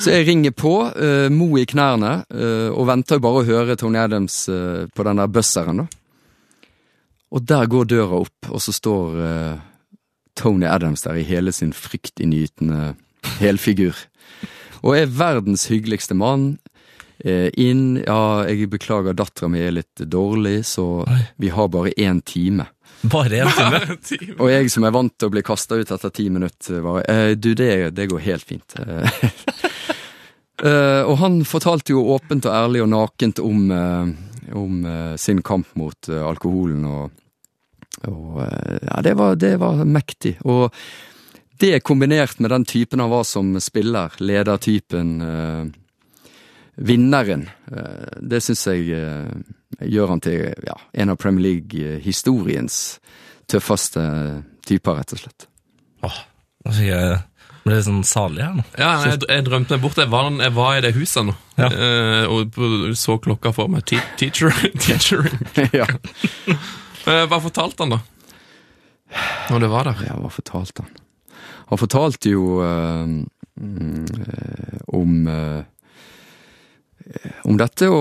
så jeg ringer på, uh, mo i knærne, eh, og venter jo bare å høre Tony Adams eh, på den der buzzeren, da. Og der går døra opp, og så står eh, Tony Adams der i hele sin fryktinngytende helfigur. Og er verdens hyggeligste mann. Eh, inn Ja, jeg beklager, dattera mi er litt dårlig, så vi har bare én time. Bare én time. Og jeg som er vant til å bli kasta ut etter ti minutter, var eh, Du, det, det går helt fint. Eh, og han fortalte jo åpent og ærlig og nakent om, eh, om eh, sin kamp mot eh, alkoholen, og, og eh, Ja, det var, det var mektig. Og det kombinert med den typen han var som spiller, ledertypen, øh, vinneren, øh, det syns jeg eh, gjør han til ja, en av Premier League-historiens tøffeste typer, rett og slett. Åh, nå fikk jeg ble litt sånn salig her nå. Ja, jeg, jeg drømte meg bort. Jeg var, jeg var i det huset nå, Ja. eh, og på- så klokka for meg. Te teacher, teachering. ja. Eh, hva fortalte han, da? Når det var der? ja, hva fortalte han? Han fortalte jo eh, om eh, Om dette å,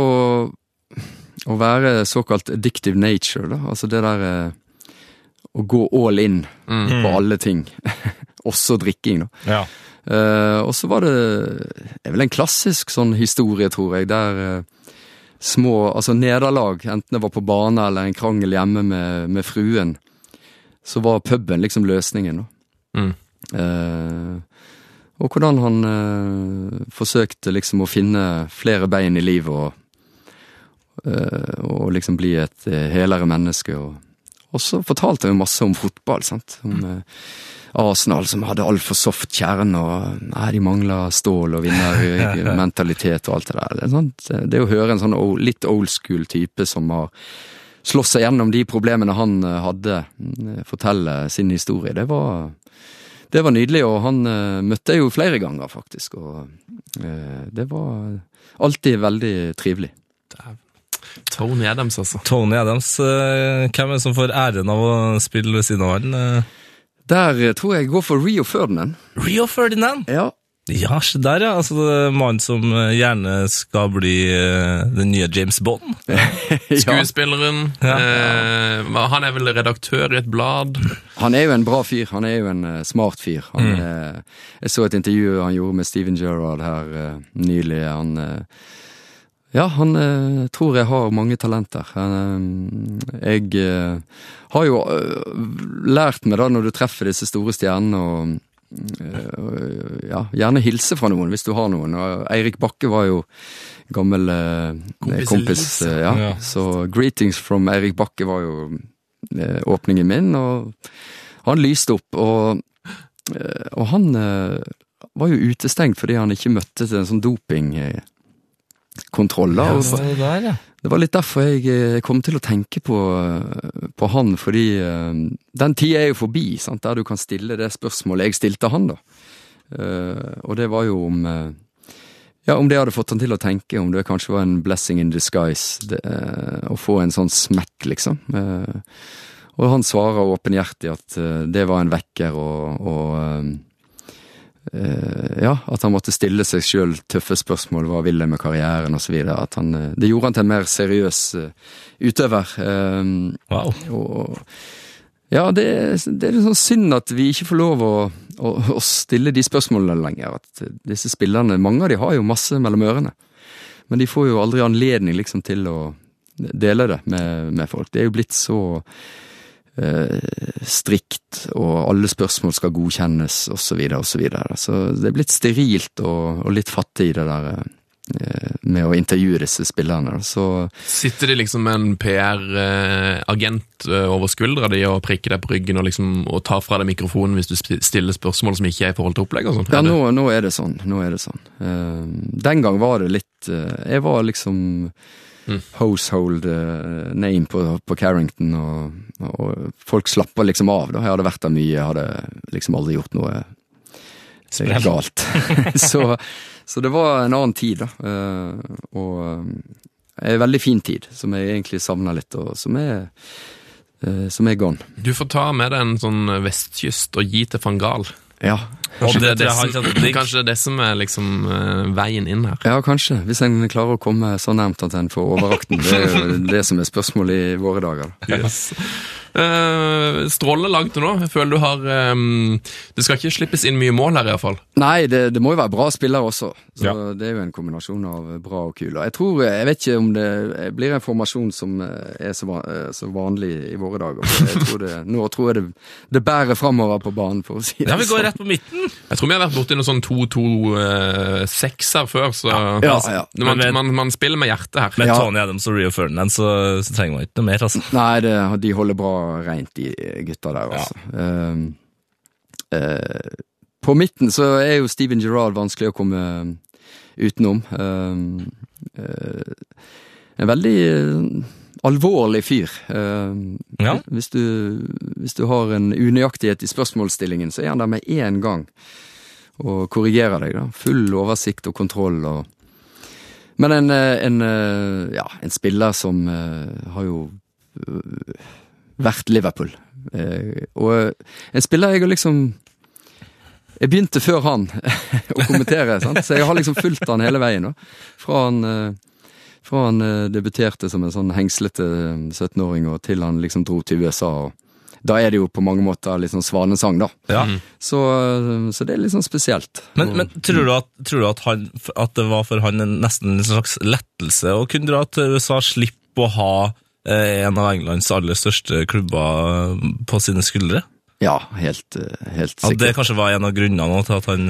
å være såkalt addictive nature, da. Altså det der eh, å gå all in på alle ting. Også drikking, da. Ja. Uh, og så var det Det er vel en klassisk sånn historie, tror jeg, der uh, små Altså nederlag, enten det var på bane eller en krangel hjemme med, med fruen, så var puben liksom løsningen, da. Mm. Uh, og hvordan han forsøkte liksom å finne flere bein i livet og, og liksom bli et eh, helere menneske. Og, og så fortalte jo masse om fotball, sant. Om eh, Arsenal som hadde altfor soft kjerne, og nei, de mangla stål og vinnermentalitet og alt det der. Det, sant? det å høre en sånn litt old school type som har slåss seg gjennom de problemene han eh, hadde, mm, fortelle sin historie, det var det var nydelig, og han eh, møtte jeg jo flere ganger, faktisk. Og eh, det var alltid veldig trivelig. Tony Adams, altså. Tony Adams, eh, hvem er det som får æren av å spille ved siden av han? Eh, Der eh, tror jeg jeg går for Rio Ferdinand. Rio Ferdinand! Ja. Ja, se der, ja. Altså, mannen som gjerne skal bli uh, den nye James Bond. Skuespilleren. Ja. Eh, han er vel redaktør i et blad. Han er jo en bra fyr. Han er jo en uh, smart fyr. Han, eh, jeg så et intervju han gjorde med Steven Gerrard her nylig. Han Ja, han eh, tror jeg har mange talenter. Eh, jeg eh, har jo eh, lært meg da, når du treffer disse store stjernene, og eh, ja, gjerne hilse fra noen hvis du har noen. Og Eirik Bakke var jo gammel Kompis kompis. Ja. Ja. Så 'Greetings from Eirik Bakke' var jo åpningen min, og han lyste opp. Og, og han var jo utestengt fordi han ikke møtte til en sånn dopingkontroll. Ja, det, var der, ja. det var litt derfor jeg eh, kom til å tenke på, eh, på han, fordi eh, den tida er jo forbi, sant, der du kan stille det spørsmålet jeg stilte han, da. Og det var jo om Ja, om det hadde fått han til å tenke, om det kanskje var en blessing in disguise det, å få en sånn smekk, liksom. Og han svarer åpenhjertig at det var en vekker, og, og ja, at han måtte stille seg sjøl tøffe spørsmål. Hva vil jeg med karrieren, osv. Det gjorde han til en mer seriøs eh, utøver. Eh, Wow. og ja, det, det er litt sånn synd at vi ikke får lov å, å, å stille de spørsmålene lenger. At disse spillerne, mange av de har jo masse mellom ørene. Men de får jo aldri anledning liksom til å dele det med, med folk. Det er jo blitt så eh, strikt, og alle spørsmål skal godkjennes, osv., osv. Så, videre, og så, videre. så det er blitt sterilt og, og litt fattig det der eh, med å intervjue disse spillerne. Så Sitter de liksom med en PR-agent eh, over skuldra di og prikker deg på ryggen og, liksom, og tar fra deg mikrofonen hvis du stiller spørsmål som ikke er i forhold til opplegg? sånn? Ja, nå, nå er det sånn. Nå er det sånn. Eh, den gang var det litt eh, Jeg var liksom Mm. household eh, name på, på Carrington, og, og folk slappa liksom av. da. Jeg hadde vært der mye, jeg hadde liksom aldri gjort noe galt. så, så det var en annen tid, da. Eh, og en veldig fin tid, som jeg egentlig savner litt, og som er, eh, som er gone. Du får ta med deg en sånn vestkyst og gi til van Gaal. Ja. Og Kanskje det det, som, kanskje det er det som er liksom uh, veien inn her. ja, kanskje. Hvis en klarer å komme så nærmt at en får overakten. Det er jo det som er spørsmålet i våre dager. da. Yes. Eh, strålende langt nå. Jeg føler du har um, Det skal ikke slippes inn mye mål her, iallfall. Nei, det, det må jo være bra spillere også. Så Ja. Det er jo en kombinasjon av bra og kul. Og jeg tror, jeg vet ikke om det blir en formasjon som eh, er så, eh, så vanlig i våre dager. Jeg tror det, nå tror jeg det, det bærer framover på banen, for å si det Ja, vi går sånn. rett på midten. Jeg tror vi har vært borti noen sånn 2-2-6 her før, så Ja, ja, ja. Man, man, man spiller med hjertet her. Med Tony Adams og Rio Ferdinand så, så trenger man ikke noe mer, altså. Nei, det, de holder bra rent, de gutta der, altså. Ja. Uh, uh, på midten så er jo Steven Gerrard vanskelig å komme utenom. Ehm, eh, en veldig eh, alvorlig fyr. Ehm, Ja. hvis, du, hvis du har en unøyaktighet i spørsmålsstillingen, så er han der med én gang og korrigerer deg. da. Full oversikt og kontroll. og men en, eh, en, ja, en spiller som har jo vært Liverpool. Eh, Og en spiller jeg har liksom Jeg begynte før han å kommentere, sant? så jeg har liksom fulgt han hele veien. Fra han, eh, fra han eh, debuterte som en sånn hengslete eh, 17-åring og til han liksom dro til USA. og Da er det jo på mange måter litt sånn svanesang, da. Ja. Så, eh, så det er litt sånn spesielt. Men, men tror du, at, tror du at, han, at det var for han en, nesten en slags lettelse å kunne dra til USA, slippe å ha eh, en av Englands aller største klubber eh, på sine skuldre? Ja, helt, helt sikkert. At det kanskje var en av grunnene til at han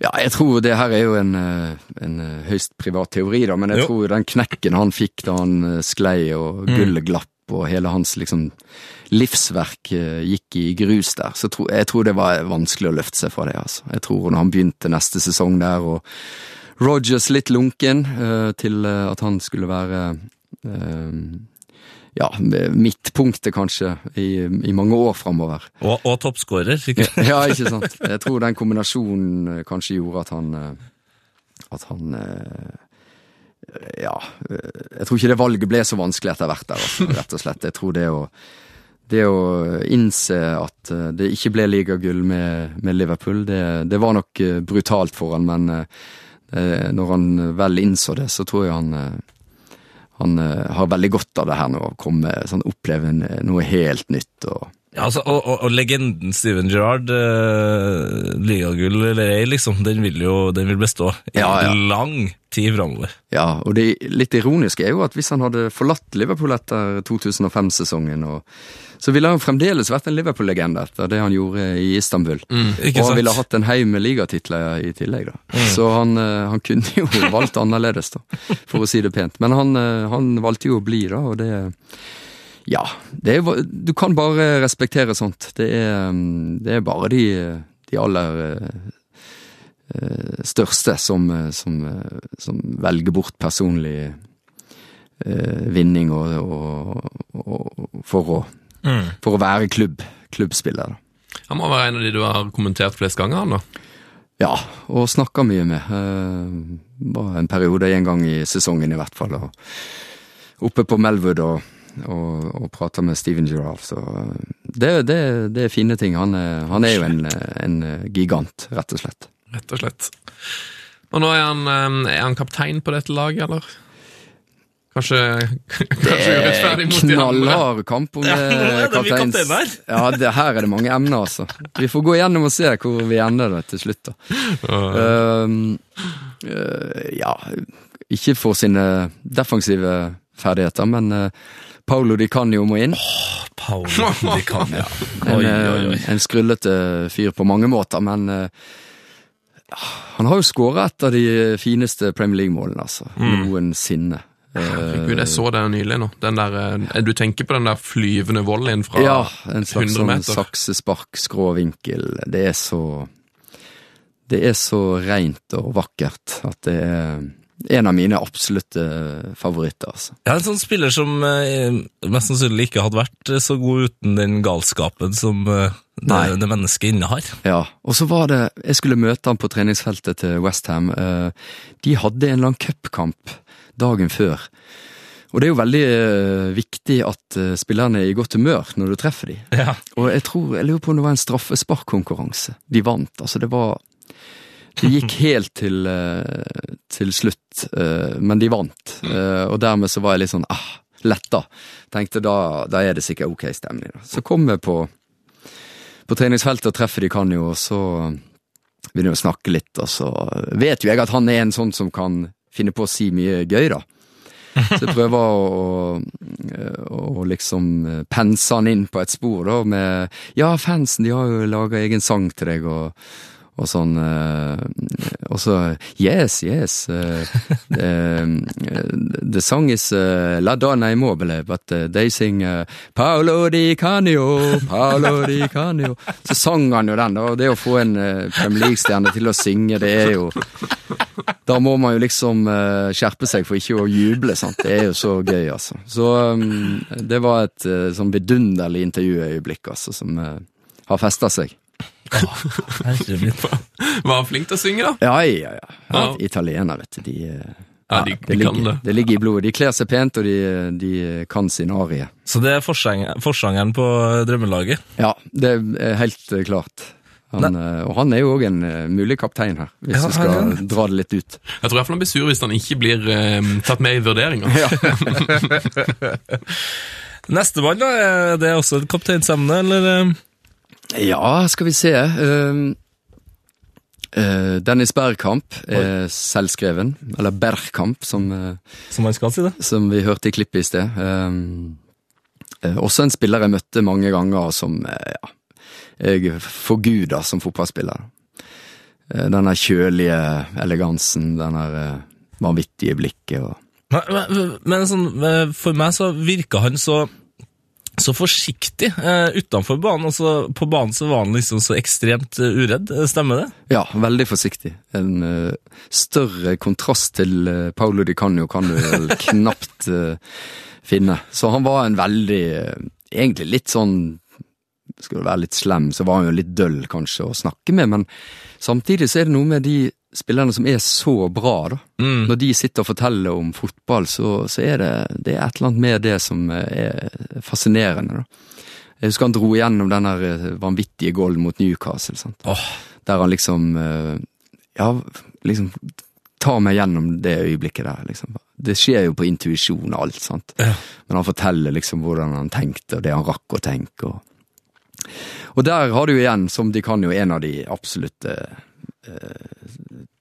Ja, jeg tror det her er jo en, eh, en eh, høyst privat teori, da, men jeg Jo. tror den knekken han fikk da han eh, sklei og gullet glapp, og hele hans liksom livsverk eh, gikk i grus der, så tro, jeg tror det var vanskelig å løfte seg fra det, altså. Jeg tror når han begynte neste sesong der, og Rogers litt lunken eh, til eh, at han skulle være eh, ja, midtpunktet kanskje i, i mange år framover. Og, og toppskårer. sikkert. Ja, ikke sant. Jeg tror den kombinasjonen eh, kanskje gjorde at han eh, At han eh, Ja. Jeg tror ikke det valget ble så vanskelig etter hvert der, altså, rett og slett. Jeg tror det å det å innse at det ikke ble ligagull med, med Liverpool, det, det var nok brutalt for han, men når han vel innså det, så tror jeg han han eh, har veldig godt av det her nå, å komme, sånn, oppleve en- noe helt nytt. og Ja, altså, og, og, og legenden Steven Gerrard, eh, ligagull eller ei, liksom, den vil jo den vil bestå i Ja, ja. lang tid framover. Ja, og det litt ironiske er jo at hvis han hadde forlatt Liverpool etter 2005-sesongen, så ville han fremdeles vært en Liverpool-legende etter det han gjorde i Istanbul. Ikke og han ville hatt en haug med ligatitler i tillegg, da. Så han, eh, han kunne jo valgt annerledes, da, for å si det pent. Men han, eh, han valgte jo å bli, da, og det Ja. Det er, du kan bare respektere sånt. Det er, mm, det er bare de, de aller eh, største som, eh, som, eh, som velger bort personlig vinning og, og, og for, å, for å være klubb, klubbspiller. Da. Han må være en av de du har kommentert flest ganger, han da. Ja, og snakka mye med. Bare en periode, en gang i sesongen i hvert fall. Og oppe på Melwood og, og, og prata med Steven Gerrard. Så eh, det, det, det er fine ting. Han er, han er jo en, en gigant, rett og slett. Rett og slett. Og nå er han, eh, er han kaptein på dette laget, eller? Kanskje, kanskje urettferdig mot de andre? Knallhard kamp om Ja, det, kapteins-. Ja, det, her er det mange emner, altså. Vi får gå gjennom og se hvor vi ender det til slutt. da. Um, uh, ja, ikke for sine defensive ferdigheter, men uh, Paulo Di Canio må inn. Paolo Di Canio. En, oi. eh, en skrullete fyr på mange måter, men uh, han har jo skåra et av de fineste Premier League-målene, altså. Mm. Noensinne. Herregud, jeg så det nylig nå. Den der, eh, du tenker på den der flyvende volleyen fra Ja, en slags sånn meter. saksespark, skrå vinkel. Det er så Det er så reint og vakkert at det er en av mine absolutte favoritter, altså. Ja, en sånn spiller som eh, mest sannsynlig ikke hadde vært så god uten den galskapen som eh, det, det mennesket innehar. Ja, og så var det Jeg skulle møte han på treningsfeltet til Westham. De hadde en annen cupkamp dagen før. Og det er jo veldig eh, viktig at eh, spillerne er i godt humør når du treffer dem. Ja. Og jeg tror, jeg lurer på om det var en straffesparkkonkurranse. De vant. Altså, det var Det gikk helt til, eh, til slutt, eh, men de vant. Eh, og dermed så var jeg litt sånn ah, letta. Tenkte da, da er det sikkert ok stemning. Så kom jeg på, på treningsfeltet og treffer de kan jo, og så begynner vi å snakke litt, og så vet jo jeg at han er en sånn som kan finne på å si mye gøy, da. Så jeg prøver å, å, å liksom pense han inn på et spor, da, med Ja, fansen, de har jo laga egen sang til deg, og, og sånn eh, Og så Yes, yes. eh, eh, the song is La Donna Immobile, but they sing Paolo di Canio, Paolo di Canio. Så sang han jo den, da. Og det å få en Premier League-stjerne til å synge, det er jo da må man jo liksom uh, skjerpe seg for ikke å juble, sant. Det er jo så gøy, altså. Så um, det var et uh, sånn vidunderlig intervjuøyeblikk, altså, som uh, har festa seg. Herregud. Var han flink til å synge, da? Ja, ja, ja. ja. Italiener, vet du. De, eh, Ja, de, det, de kan ligger, det. det ligger i blodet. De kler seg pent, og de, de kan sin arie. Så det er forsang- forsangeren på drømmelaget. Ja, det er helt eh, klart. Han, eh, og han er jo òg en eh, mulig kaptein her, hvis Ja, vi skal han er dra det litt ut. Jeg tror i hvert fall han blir sur hvis han ikke blir eh, tatt med i vurderinga. Nestemann, da? Er det også et kapteinsemne, eller? Ja, skal vi se. Um, uh, Dennis Bergkamp er selvskreven, eller Bergkamp, som, uh, Som man skal si det. som vi hørte i klippet i sted. Um, eh, også en spiller jeg møtte mange ganger, som ja, jeg forguda som fotballspiller. Den der kjølige elegansen, den der vanvittige blikket og Men, men, men sånn, for meg så virka han så så forsiktig uh, utenfor banen, Altså, på banen så var han liksom så ekstremt uh, uredd. Eh, Stemmer det? Ja, veldig forsiktig. En uh, større kontrast til Paulo Di Canio kan du vel knapt finne. Så han var en veldig Egentlig litt sånn Skal være litt slem, så var han jo litt døll kanskje å snakke med, men samtidig så er det noe med de spillerne som er så bra, da. Mm. Når de sitter og forteller om fotball, så, så er det, det er et eller annet med det som er fascinerende, da. Jeg husker han dro igjennom den eh, vanvittige golden mot Newcastle. sant? Oh. Der han liksom eh, Ja, liksom tar meg gjennom det øyeblikket der, liksom. Det skjer jo på intuisjon og alt, sant. Ja. Men han forteller liksom hvordan han tenkte, og det han rakk å tenke. Og, og der har du igjen, som de kan jo, en av de absolutte eh,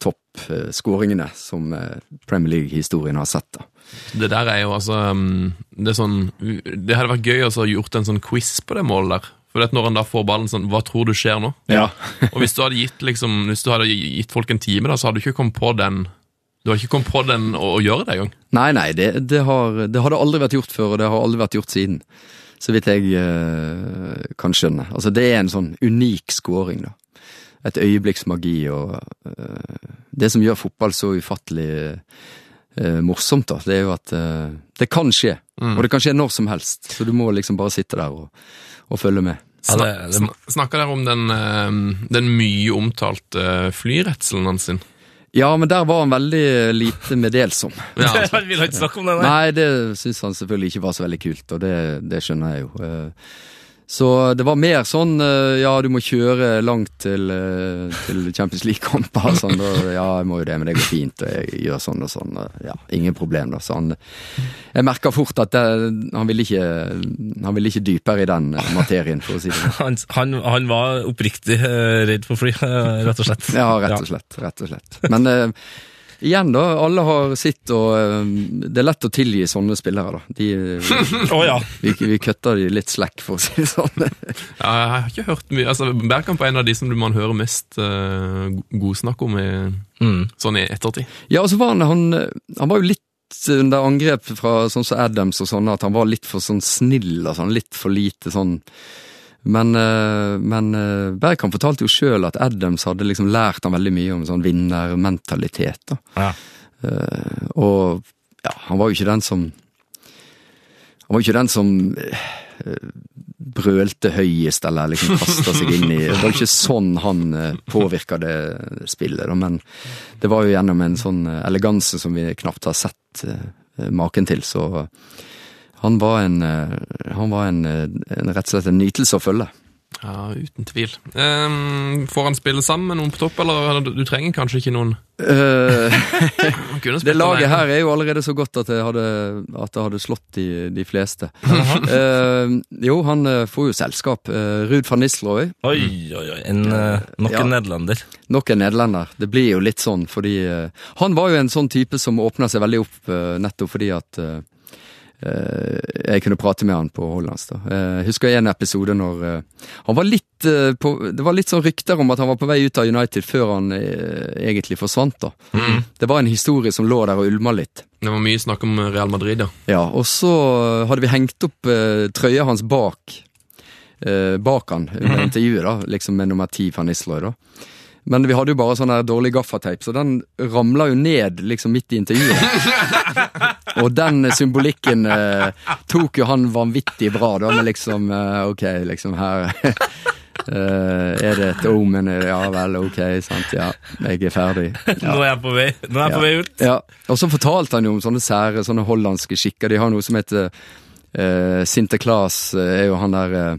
toppskåringene som eh, Premier League-historien har sett. da. Det der er jo altså um, Det sånn Det hadde vært gøy å gjort en sånn quiz på det målet der. For når han da får ballen sånn Hva tror du skjer nå? Ja. Og hvis du gitt liksom Hvis du hadde gitt folk en time, da, så hadde du ikke kommet på den Du hadde ikke kommet på den å, å gjøre det engang. Nei, nei, det, det, har, det hadde aldri vært gjort før, og det har aldri vært gjort siden. Så vidt jeg eh, kan skjønne. Altså, det er en sånn unik scoring, da. Et øyeblikks magi, og eh, det som gjør fotball så ufattelig eh, morsomt, da, det er jo at eh, det kan skje. Og det kan skje når som helst, så du må liksom bare sitte der og, og følge med. Ja, Snak, det- det- snak, dere om den, eh, den mye omtalte eh, flyredselen hans sin? Ja, men der var han veldig lite meddelsom. Ja, altså. Han ikke snakke om det, nei. Nei, det syns han selvfølgelig ikke var så veldig kult, og det, det skjønner jeg jo. Eh, Så det var mer sånn eh, ja, du må kjøre langt til, eh, til Champions League-kamper. Sånn, da, ja, jeg må jo det, men det går fint, og jeg gjør sånn og sånn. Ja, ingen problem, da. Så han Jeg merka fort at det, han ville ikke Han ville ikke dypere i den eh, materien, for å si det sånn. Han, han, var oppriktig eh, redd for fly, eh, rett og slett. Ja, rett og slett. Rett og slett. Men eh, igjen, da. Alle har sitt, og eh, det er lett å tilgi sånne spillere, da. De, Å ja. vi, vi kutter de litt slack, for å si det sånn. Ja, jeg har ikke hørt mye altså, Bergkamp er en av de som man hører mest uh, godsnakk om i, Mm. sånn i ettertid. Ja, og så var han, han Han var jo litt under angrep fra sånn som Adams og sånn, at han var litt for sånn snill og sånn, litt for lite sånn Men, eh, men eh, Bergkamp fortalte jo sjøl at Adams hadde liksom lært han veldig mye om sånn vinnermentalitet. Ja. Eh, og ja, han var jo ikke den som Han var jo ikke den som brølte høyest eller liksom kasta seg inn i Det var ikke sånn han påvirka det spillet, men det var jo gjennom en sånn eleganse som vi knapt har sett maken til. Så han var en, eh, han var en, eh, en rett og slett en nytelse å følge. Ja, uten tvil. Um, får han spille sammen med noen på topp, eller du trenger kanskje ikke noen? Eh, det laget her er jo allerede så godt at det hadde, at det hadde slått de, de fleste. uh, jo, han får jo selskap. Uh, Ruud van Nistelrooy, Oi, oi, oi. En, nok Ja. nederlender. nok en nederlender. Det blir jo litt sånn fordi Han var jo en sånn type som åpna seg veldig opp nettopp fordi at jeg kunne prate med han på hollandsk. da. Eh, Jeg husker en episode når eh, han var litt eh, på, Det var litt sånn rykter om at han var på vei ut av United før han eh, egentlig forsvant. da. Det var en historie som lå der og ulma litt. Det var mye snakk om Real Madrid, ja. Ja, og så hadde vi hengt opp uh, trøya hans bak uh, bak han under intervjuet, da, liksom med nummer ti van Nisloy. da. Men vi hadde jo bare sånn dårlig gaffateip, så den ramla jo ned liksom midt i intervjuet. og den symbolikken eh, tok jo han vanvittig bra, da, med liksom eh, Ok, liksom her eh, Er det et omen? Ja vel, ok, sant, ja. Jeg er ferdig. Nå er jeg på vei, Nå er jeg på vei ut. Ja, og så fortalte han jo om sånne sære, sånne hollandske skikker. De har noe som heter uh, Sinterklaas, eh, er jo han der uh,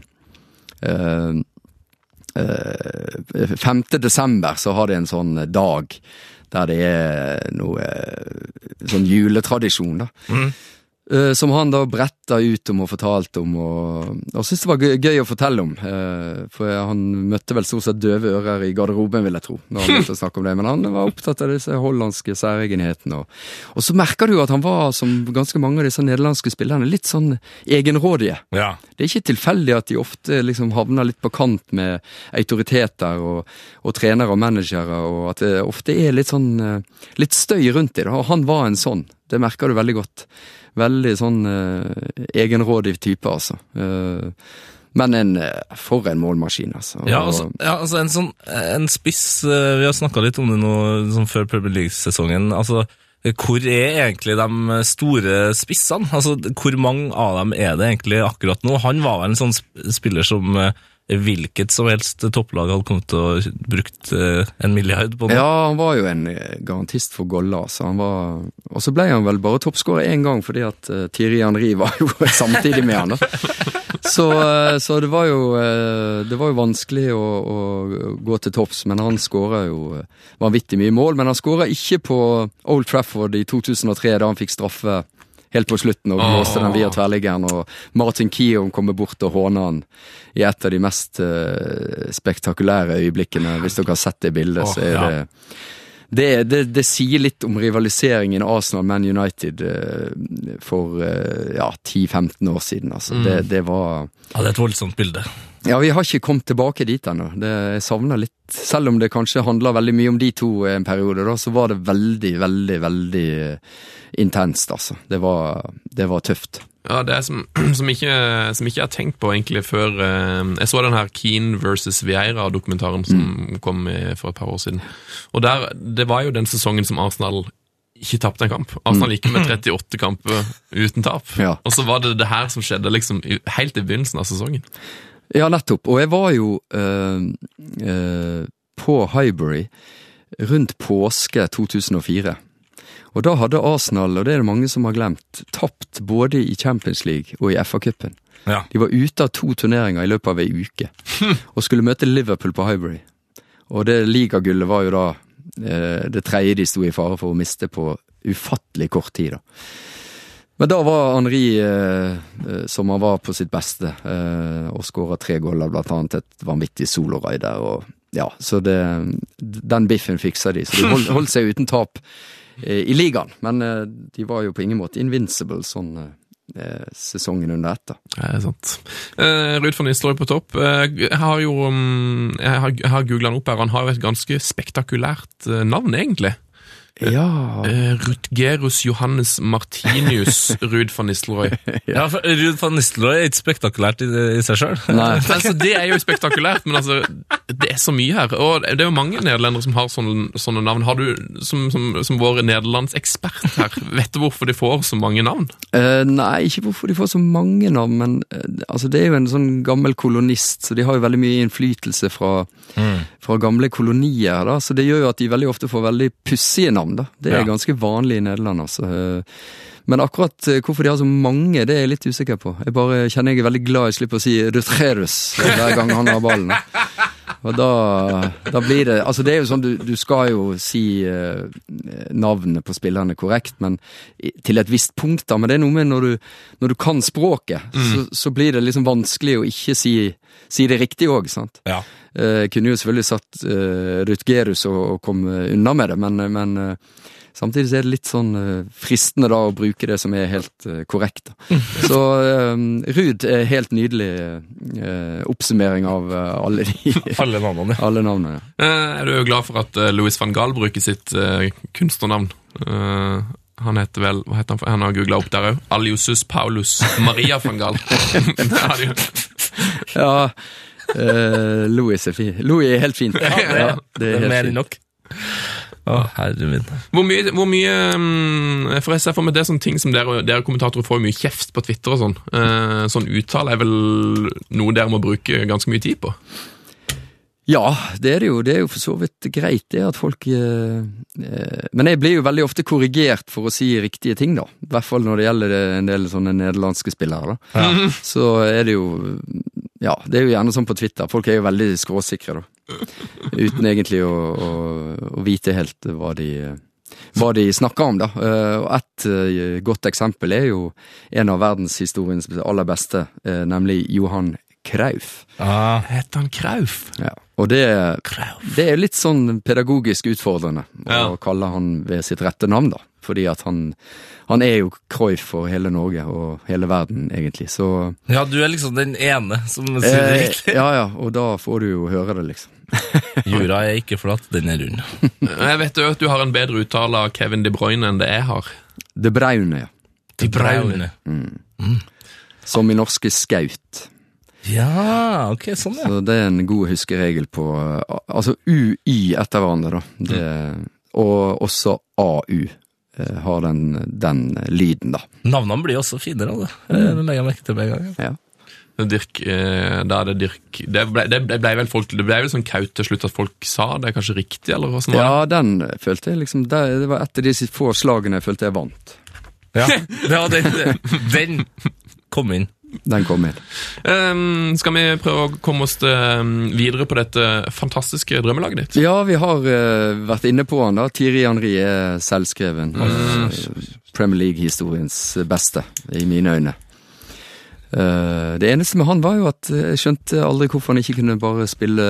uh, 5. desember så har de en sånn dag der det er noe eh, sånn juletradisjon, da. Eh, Som han da bretta ut om og fortalte om, og, og syntes det var gøy, gøy å fortelle om. eh, For han møtte vel stort sett døve ører i garderoben, vil jeg tro, når han begynte å snakke om det. Men han var opptatt av disse hollandske særegenhetene. Og, og så merker du at han var, som ganske mange av disse nederlandske spillerne, litt sånn egenrådige. Ja. Det er ikke tilfeldig at de ofte liksom havner litt på kant med autoriteter og, og trenere og managere, og at det ofte er litt sånn eh, litt støy rundt dem. Og han var en sånn. Det merker du veldig godt. Veldig sånn eh, egenrådig type, altså. Eh, men en, eh, for en målmaskin, altså. Ja, altså, ja, altså en sånn en spiss eh, Vi har snakka litt om det nå sånn før Premier League-sesongen. Altså, hvor er egentlig de store spissene? Altså, Hvor mange av dem er det egentlig akkurat nå? Han var vel en sånn spiller som eh, hvilket som helst topplag hadde kommet til å brukt eh, en milliard på nå. Ja, han var jo en eh, garantist for goller, så Han var, og så ble han vel bare toppskårer én gang, fordi at uh, Thierry Henry var jo samtidig med han. da. Så, så det var jo Det var jo vanskelig å, å gå til topps, men han skåra jo vanvittig mye mål. Men han skåra ikke på Old Trafford i 2003, da han fikk straffe helt på slutten og blåste den via tverrliggeren, og Martin Kion kommer bort og håner han i et av de mest uh, spektakulære øyeblikkene. Hvis dere har sett det bildet, så er ja. det det, det det sier litt om rivaliseringen Arsenal-Man United eh, for eh, ja, 10-15 år siden. Altså. Det, det var Ja, det er et voldsomt bilde. Ja, vi har ikke kommet tilbake dit ennå. Det- Jeg savner litt Selv om det kanskje handler veldig mye om de to en periode, da, så var det veldig, veldig, veldig eh, intenst, altså. Det var, det var tøft. Ja, det er som, som, ikke, som ikke jeg har tenkt på egentlig før eh, Jeg så den her Keane versus Vieira-dokumentaren som kom for et par år siden. Og der, det var jo den sesongen som Arsenal ikke tapte en kamp. Arsenal gikk med 38 kamper uten tap. Ja. Og så var det det her som skjedde liksom helt i begynnelsen av sesongen. Ja, nettopp. Og jeg var jo eh, eh, på Highbury rundt påske 2004. Og da hadde Arsenal, og det er det mange som har glemt, tapt både i Champions League og i FA-cupen. Ja. De var ute av to turneringer i løpet av ei uke, og skulle møte Liverpool på Highbury. Og det ligagullet var jo da eh, det tredje de sto i fare for å miste på ufattelig kort tid, da. Men da var Henri eh, eh, som han var på sitt beste, eh, og skåra tre goller, blant annet et vanvittig soloraid der. Og, ja, så det, den biffen fiksa de. Så de holdt, holdt seg uten tap eh, i ligaen. Men eh, de var jo på ingen måte invincible sånn eh, sesongen under ett. Ja, Det er sant. Eh, Ruud van Nistelrooy på topp. Jeg har jo Jeg har, har googla han opp her. Han har jo et ganske spektakulært navn, egentlig. Ja, Uh, Rutgerus Johannes Martinius Ruud van Nistelrooy. Ja, for Ruud van Nistelrooy er ikke spektakulært i, i seg sjøl. Altså, det er jo spektakulært, men altså det er så mye her. Og det er jo mange nederlendere som har sånne, sånne navn. Har du, som, som, som vår nederlandsekspert her, vet du hvorfor de får så mange navn? Uh, nei, ikke hvorfor de får så mange navn, men uh, altså, det er jo en sånn gammel kolonist, så de har jo veldig mye innflytelse fra, fra gamle kolonier. da, Så det gjør jo at de veldig ofte får veldig pussige navn. Da. Det er Ja. ganske vanlig i Nederland. altså. Eh, Men akkurat eh, hvorfor de har så mange, det er jeg litt usikker på. Jeg bare kjenner jeg er veldig glad jeg slipper å si Rutrerus hver gang han har ballen. Og da, da blir det Altså, det er jo sånn, du, du skal jo si eh, navnet på spillerne korrekt, men til et visst punkt, da. Men det er noe med når du, når du kan språket, så, så blir det liksom vanskelig å ikke si, si det riktig òg, sant. Ja. Eh, kunne jo selvfølgelig satt uh, Rutgerus og, og kom eh, unna med det, men, men uh, samtidig er det litt sånn eh, fristende da å bruke det som er helt eh, korrekt. Så um, Ruud er helt nydelig eh, oppsummering av eh, alle de Alle navnene. alle navnene. ja. er du glad for at eh, Louis van Gaal bruker sitt eh, kunstnernavn? Eh, han heter vel Hva heter han? for- Han har googla opp der òg. Aliusus Paulus Maria van jo- Ja, eh, Louis er fin. Louis er helt fin. Ja, det er Mer enn nok. Å, herre min. Hvor mye, hvor mye mm, For jeg ser for meg det er sånne ting som dere, dere kommentatorer får mye kjeft på Twitter og sånn. Eh, sånn uttale er vel noe dere må bruke ganske mye tid på? Ja, det er det jo. Det er jo for så vidt greit, det at folk eh, eh, Men jeg blir jo veldig ofte korrigert for å si riktige ting, da. I hvert fall når det gjelder en del sånne nederlandske spillere, da. Så er det jo Ja, det er jo gjerne sånn på Twitter. Folk er jo veldig skråsikre, da. Uten egentlig å, å, å vite helt hva de hva de snakker om, da. Eh, Og eh, godt eksempel er jo en av verdenshistoriens aller beste, eh, nemlig Johan Krauf. Ah, Heter han Krauf? Ja, og det, det er litt sånn pedagogisk utfordrende Ja. å kalle han ved sitt rette navn, da. Fordi at han, han er jo Krauf for hele Norge og hele verden, egentlig. Så ja, du er liksom den ene som sier det eh, riktig. Ja ja, og da får du jo høre det, liksom. Jorda er ikke flat, den er rund. Jeg vet jo at du har en bedre uttale av Kevin De Bruyne enn det jeg har. De Braune, ja. De braune. Som i norske Skaut. Ja, ok, sånn ja. Så det er en god huskeregel på Altså UY etter hverandre, da. Det, og også AU eh, har den, den lyden, da. Navnene blir også finere av det. Eh, Det legger jeg merke til med en gang. Ja. Dirk, eh, da er det Dirk Det ble, det ble, ble vel folk, det ble vel sånn kaut til slutt at folk sa det er kanskje riktig, eller hva som var? Ja, den følte jeg liksom Det, det var et av de få slagene jeg følte jeg vant. Ja, det var den, den kom inn. Den kommer. Ehm, skal vi prøve å komme oss ehm, videre på dette fantastiske drømmelaget ditt? Ja, vi har uh, vært inne på han da. Thierry Henri er selvskreven. Mm. Premier League-historiens beste, i mine øyne. Uh, det eneste med han var jo at eh, jeg skjønte aldri hvorfor han ikke kunne bare spille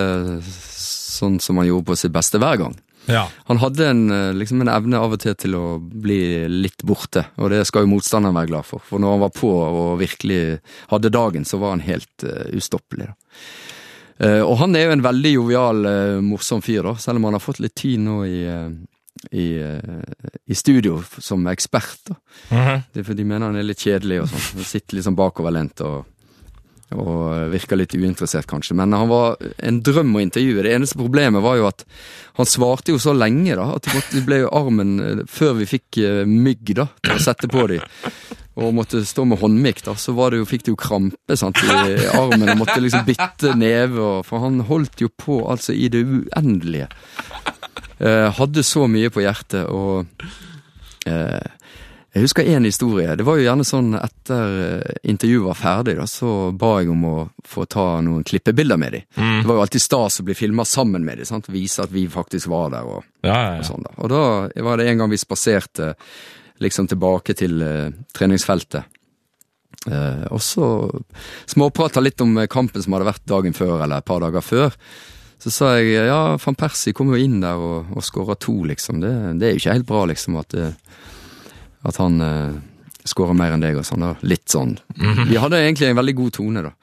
sånn som han gjorde på sitt beste hver gang. Ja. Han hadde en, eh, liksom en evne av og til til å bli litt borte, og det skal jo motstanderen være glad for. For når han var på og virkelig hadde dagen, så var han helt uh, ustoppelig. Da. Uh, og han er jo en veldig jovial, uh, morsom fyr, da, selv om han har fått litt tid nå i, i, i studio som ekspert. da. Mhm. Det er for De mener han er litt kjedelig og sånn. Sitter liksom bakoverlent og, og virka litt uinteressert, kanskje. Men han var en drøm å intervjue. Det eneste problemet var jo at han svarte jo så lenge, da. At det ble jo armen eh, Før vi fikk eh, mygg, da, til å sette på de, og måtte stå med håndmikk, da, så det jo, fikk det jo krampe sant, i armen og måtte liksom bytte neve. Og, for han holdt jo på altså i det uendelige. Eh, hadde så mye på hjertet, og eh, jeg husker én historie. Det var jo gjerne sånn etter eh, intervjuet var ferdig, da, så ba jeg om å få ta noen klippebilder med dem. Det var jo alltid stas å bli filma sammen med dem, vise at vi faktisk var der. og, Ja, ja, og sånn da. Og da var det en gang vi spaserte liksom tilbake til uh, treningsfeltet. Uh, og så småprata litt om kampen som hadde vært dagen før, eller et par dager før. Så sa jeg ja, van Persie kom jo inn der og, og skåra to, liksom. Det, det er jo ikke helt bra, liksom, at, eh, at han uh, skårer mer enn deg og sånn. da. Litt sånn. Vi hadde egentlig en veldig god tone, da.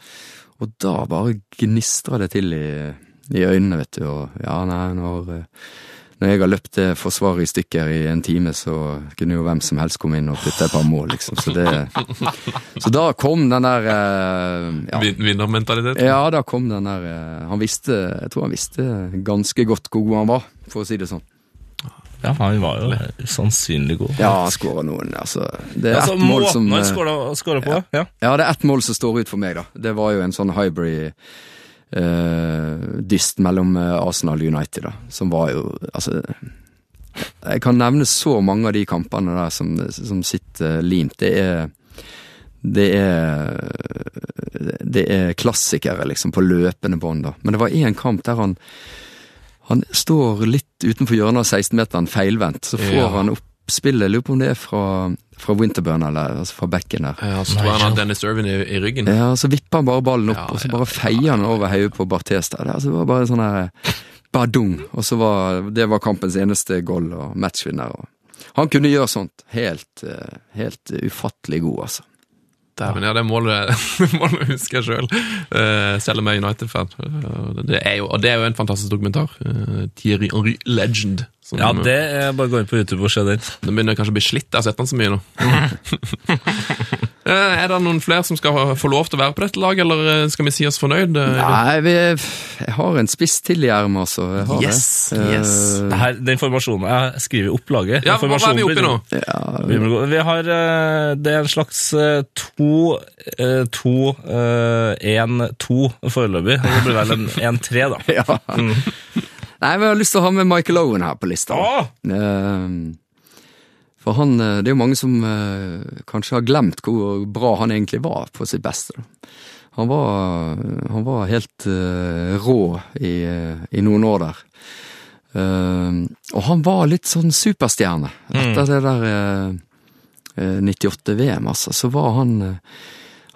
Og da bare gnistra det til i, i øynene, vet du. Og ja, nei, når, eh, når jeg har løpt det forsvaret i stykker i en time, så kunne jo hvem som helst komme inn og putte et par mål, liksom. Så, det, så da kom den der eh, ja, Vinnermentaliteten? Ja, da kom den der eh, Han visste Jeg tror han visste ganske godt hvor god han var, for å si det sånn. Ja, han var jo sannsynlig god. Ja, han skåra noen, altså. Det er Altså, ett mål som måten han eh, skåra- på, ja. Ja, det er ett mål som står ut for meg, da. Det var jo en sånn Hybrid-dyst mellom eh, Arsenal og United, da. Som var jo Altså Jeg kan nevne så mange av de kampene der som, som sitter limt. Det er det er Det er klassikere, liksom, på løpende bånd, da. Men det var én kamp der han Han står litt utenfor hjørnet av 16-meteren, feilvendt. Så får Ja. han opp spillet, lurer på om det er fra, fra Winterburn, eller altså fra bekken der. Ja, så tror han har Dennis Irvin i, i ryggen. Ja, så vipper han bare ballen opp, Ja, og så ja, bare feier han over hodet på Barthes der. Det altså, det var bare sånn her badung, og så var det var kampens eneste goal og matchvinner. Og han kunne gjøre sånt. Helt, eh, helt ufattelig god, altså. Men ja, det målet, målet husker jeg sjøl, selv om jeg er United-fan. Eh, Det er jo- Og det er jo en fantastisk dokumentar. eh, Thierry Henry Legend. som- Ja, det er bare å gå inn på YouTube og se den. Den begynner kanskje å bli slitt. Jeg har sett den så mye nå. Eh, er det noen flere som skal få lov til å være på dette laget, eller eh, skal vi si oss fornøyd? eh, Nei, vi, jeg har en spiss til i ermet, altså. Yes, det. yes. Det her, den formasjonen Jeg skriver i opplaget. Ja, hva er vi oppe i nå? ja, Vi Vi har Det er en slags to To én to foreløpig. Det blir vel en én tre, da. ja. Nei, vi har lyst til å ha med Michael Owen her på lista. Oh! Eh, For han, eh, det er jo mange som eh, kanskje har glemt hvor bra han egentlig var på sitt beste. Han var, han var helt eh, rå i, eh, i noen år der. Eh, og han var litt sånn superstjerne. Etter det der eh, eh, 98-VM, altså, så var han eh,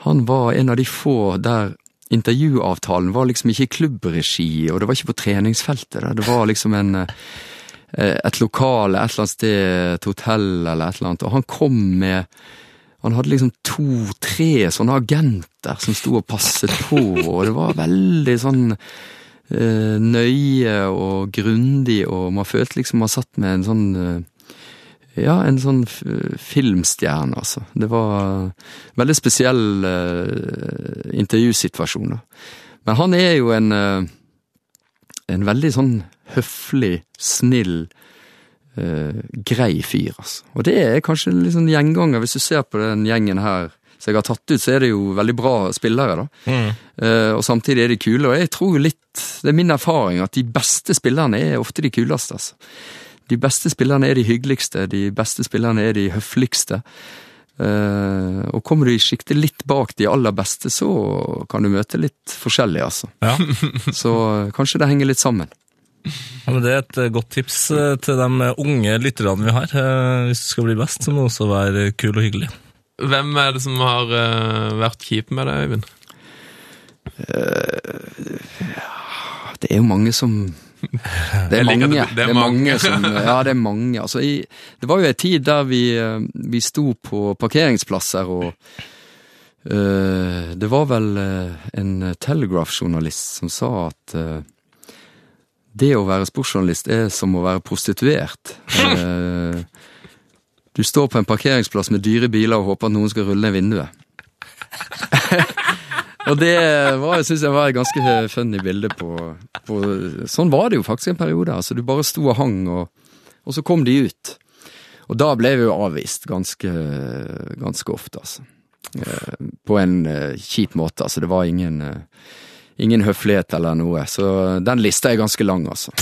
Han var en av de få der intervjuavtalen var liksom ikke i klubbregi, og det var ikke på treningsfeltet. Det var liksom en eh, et lokale et eller annet sted, et hotell eller et eller annet, og han kom med Han hadde liksom to-tre sånne agenter som sto og passet på, og det var veldig sånn eh, nøye og grundig, og man følte liksom man satt med en sånn eh, ja, en sånn filmstjerne, altså. Det var en veldig spesiell eh, intervjusituasjon, da. Men han er jo en eh, en veldig sånn høflig, snill, eh, grei fyr, altså. Og det er kanskje en litt sånn gjenganger, hvis du ser på den gjengen her som jeg har tatt ut, så er det jo veldig bra spillere, da. Eh, og samtidig er de kule, og jeg tror litt, det er min erfaring, at de beste spillerne er ofte de kuleste, altså. De beste spillerne er de hyggeligste, de beste spillerne er de høfligste. Uh, og kommer du i sjiktet litt bak de aller beste, så kan du møte litt forskjellig, altså. Ja. Så eh, kanskje det henger litt sammen. Ja, men Det er et eh, godt tips eh, til de unge lytterne vi har. Eh, Hvis du skal bli best, så må du også være kul og hyggelig. Hvem er det som har vært kjip med deg, Øyvind? Det er jo mange som Det er mange. det- Det er mange som Ja, det er mange. Altså, i, det var jo en tid der vi, vi sto på parkeringsplasser og eh, Det var vel en Telegraph-journalist som sa at eh, det å være sportsjournalist er som å være prostituert. Eh, du står på en parkeringsplass med dyre biler og håper at noen skal rulle ned vinduet. Og det var, jeg synes jeg var et ganske funny bilde på, på Sånn var det jo faktisk en periode. altså Du bare sto og hang, og, og så kom de ut. Og da ble vi jo avvist ganske, ganske ofte, altså. Eh, På en eh, kjip måte, altså. Det var ingen, ingen høflighet eller noe. Så den lista er ganske lang, altså.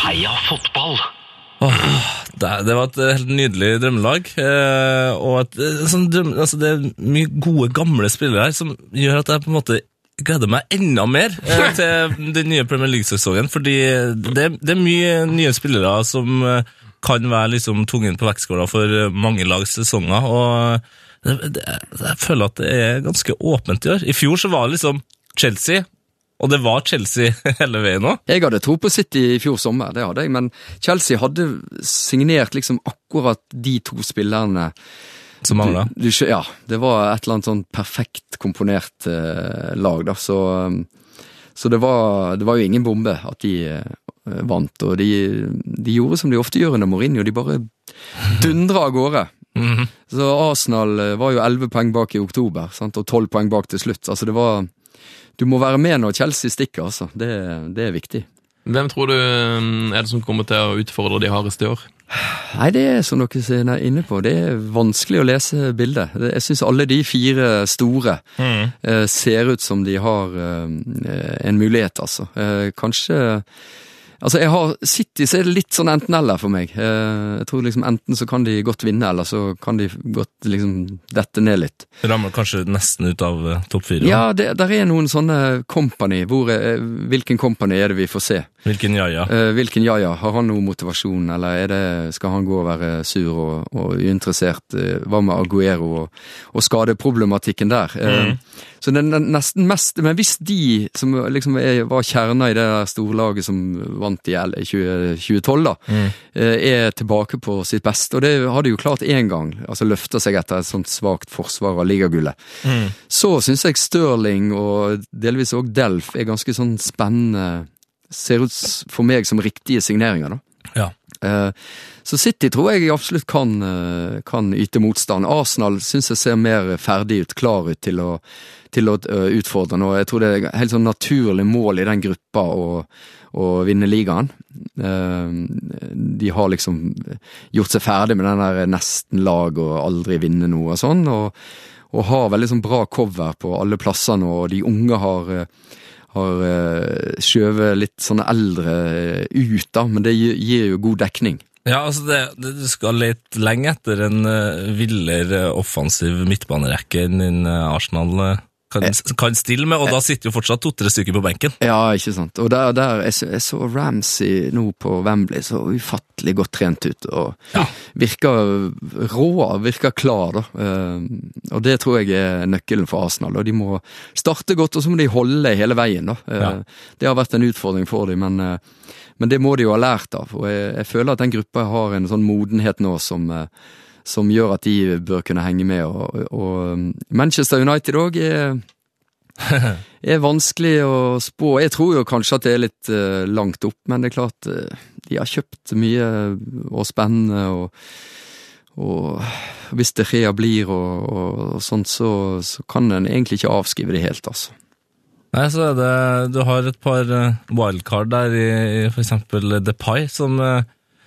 Heia fotball! Det, det var et helt nydelig drømmelag. Eh, og et, eh, sånn drøm, altså det er mye gode, gamle spillere her som gjør at jeg på en måte gleder meg enda mer eh, til den nye Premier League-sesongen. Fordi det, det er mye nye spillere som kan være liksom tungen på vektskåla for mange lags sesonger. og Jeg føler at det er ganske åpent i år. I fjor så var det liksom Chelsea, og det var Chelsea hele veien òg. Jeg hadde tro på City i fjor sommer, det hadde jeg, men Chelsea hadde signert liksom akkurat de to spillerne Som mangla. Ja, det var et eller annet sånn perfekt komponert eh, lag, da, så Så det var, det var jo ingen bombe at de eh, vant, og de, de gjorde som de ofte gjør under Mourinho, de bare dundra av gårde. Mhm. Så Arsenal eh, var jo elleve poeng bak i oktober, sant? og tolv poeng bak til slutt. Altså det var Du må være med når Chelsea stikker, altså. Det, det er viktig. Hvem tror du mm, er det som kommer til å utfordre de hardeste i år? Nei, det er som dere er inne på, det er vanskelig å lese bildet. Jeg syns alle de fire store mm. ser ut som de har eh, en mulighet, altså. Kanskje Altså, jeg har City så er det litt sånn enten-eller for meg. Eh, jeg tror liksom enten så kan de godt vinne, eller så kan de godt liksom dette ned litt. Rammer kanskje nesten ut av eh, topp fire. Ja, det der er noen sånne company. Hvor, er- hvilken company er det vi får se? Hvilken jaja? Eh, hvilken ja-ja? Har han noe motivasjon, eller er det, skal han gå og være sur og, og uinteressert? Eh, hva med Aguero og, og skadeproblematikken der? Eh, Så det er nesten mest Men hvis de som liksom er, var kjerna i det der storlaget som vant i L- 20, 2012, da, eh, er tilbake på sitt beste, og det har de jo klart én gang, altså løfter seg etter et sånt svakt forsvar av ligagullet, så syns jeg Stirling og delvis òg Delf er ganske sånn spennende ser ut for meg som riktige signeringer, da. Ja. Eh, Så City tror jeg absolutt kan, eh, kan yte motstand. Arsenal syns jeg ser mer ferdig ut, klar ut til å, til å eh, utfordre nå. Jeg tror det er helt sånn naturlig mål i den gruppa å, å vinne ligaen. De har liksom gjort seg ferdig med den der nesten-lag og aldri vinne noe og sånn, og, og har veldig sånn bra cover på alle plasser nå, og de unge har har uh, skjøvet litt sånne eldre eh, ut, da, men det gir, jo god dekning. Ja, altså det, det, Du skal lete lenge etter en uh, villere offensiv midtbanerekke enn Arsenal kan, kan stille med, og da sitter jo fortsatt to-tre stykker på benken. Ja, ikke sant. Og der, der jeg, så, jeg så Ramsey nå på Wembley, så ufattelig godt trent ut. Og virker rå, virker klar, da. Eh, og det tror jeg er nøkkelen for Arsenal. Og de må starte godt, og så må de holde hele veien, da. Eh, Ja. Det har vært en utfordring for dem, men, eh, men det må de jo ha lært av. Og jeg, jeg føler at den gruppa har en sånn modenhet nå som eh, som gjør at de bør kunne henge med. Og, og um, Manchester United òg er, er vanskelig å spå. Jeg tror jo kanskje at det er litt uh, langt opp, men det er klart uh, de har kjøpt mye og spennende. og og hvis det Rea blir og, og, og sånt, så, så kan en egentlig ikke avskrive det helt, altså. Nei, så er det, Du har et par eh, wildcard der i, i eksempel Depay, som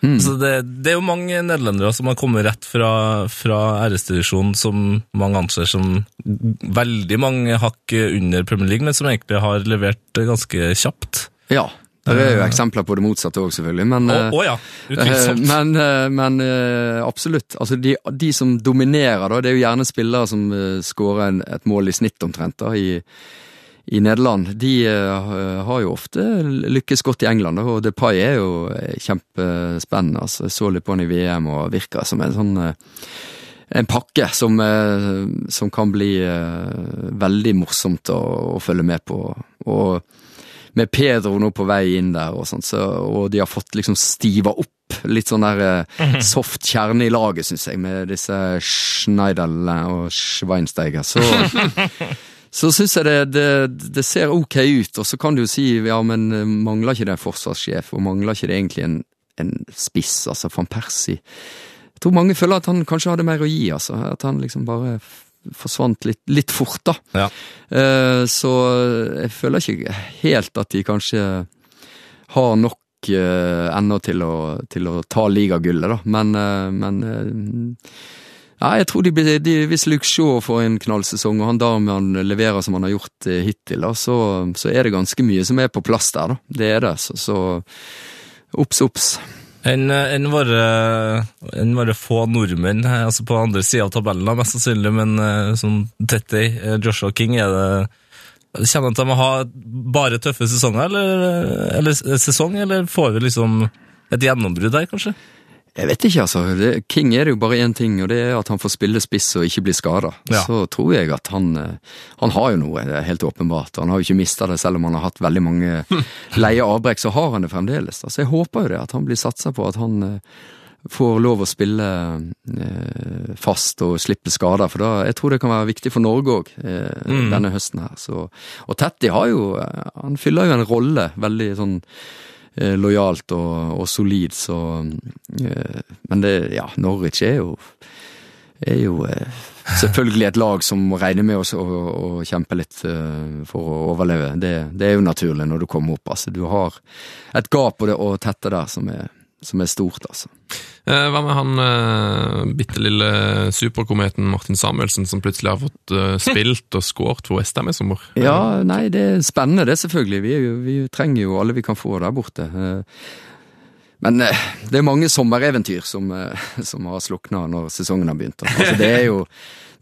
eh, så det, det er jo mange nederlendere som har kommet rett fra, fra æresdivisjonen, som mange anser som veldig mange hakk under Premier League, men som egentlig har levert ganske kjapt. Ja. Det er jo eksempler på det motsatte òg, selvfølgelig, men eh, å ja. Eh, Men, eh, men eh, absolutt. Altså de, de som dominerer, da, det er jo gjerne spillere som skårer en- et mål i snitt omtrent da, i, i Nederland. De eh, har jo ofte lykkes godt i England, og Depay er jo eh, kjempespennende. Altså, jeg så litt på han i VM og virker som en sånn eh, en pakke som, som kan bli veldig morsomt å, å følge med på. Og med Pedro nå på vei inn der, og sånt, så, og de har fått liksom stiva opp litt sånn der eh, soft kjerne i laget, syns jeg, med disse Schneiderle og Schweinsteiger. Så, så syns jeg det, det, det ser ok ut, og så kan du jo si ja, men eh, mangler ikke det en forsvarssjef, og mangler ikke det egentlig en, en spiss, altså van Persie? Jeg tror mange føler at han kanskje hadde mer å gi, altså. At han liksom bare forsvant litt, litt fort, da. Ja. Eh, Så jeg føler ikke helt at de kanskje har nok eh, ennå til å, til å ta ligagullet, da. Men, eh, men eh, ja, jeg tror de, de, hvis Luke Shaw får en knallsesong, og han Darmian leverer som han har gjort eh, hittil, da, så, så er det ganske mye som er på plass der, da. Det er det. Så, så obs, obs. Enn en våre, en våre få nordmenn eh, altså på andre sida av tabellen, mest sannsynlig, men eh, sånn Tetty, eh, Joshua King, er det Kjenner han til å ha bare tøffe sesonger, eller, eller sesong, eller får vi liksom et gjennombrudd her, kanskje? Jeg vet ikke, altså. King er det jo bare én ting, og det er at han får spille spiss og ikke bli skada. Ja. Så tror jeg at han eh, Han har jo noe, det er helt åpenbart. Han har jo ikke mista det, selv om han har hatt veldig mange leie avbrekk, så har han det fremdeles. Altså, Så jeg håper jo det, at han blir satsa på, at han eh, får lov å spille eh, fast og slippe skader. For da, jeg tror det kan være viktig for Norge òg, eh, Mm. denne høsten her. Så, og Tetti har jo Han fyller jo en rolle, veldig sånn lojalt og, og solid, så eh, Men det, ja, Norwich er jo er jo eh, selvfølgelig et lag som må regne med oss å, å kjempe litt eh, for å overleve. Det, det er jo naturlig når du kommer opp. altså. Du har et gap og, det- å tette der som er, som er stort, altså. Eh, Hva med han uh, bitte lille superkometen Martin Samuelsen, som plutselig har fått eh, spilt og skåret for Westham i sommer? Ja, nei, det er spennende det, selvfølgelig. Vi, jo, vi trenger jo alle vi kan få der borte. Eh, Men eh, det er mange sommereventyr som, eh, som har slukna når sesongen har begynt. Altså, det er jo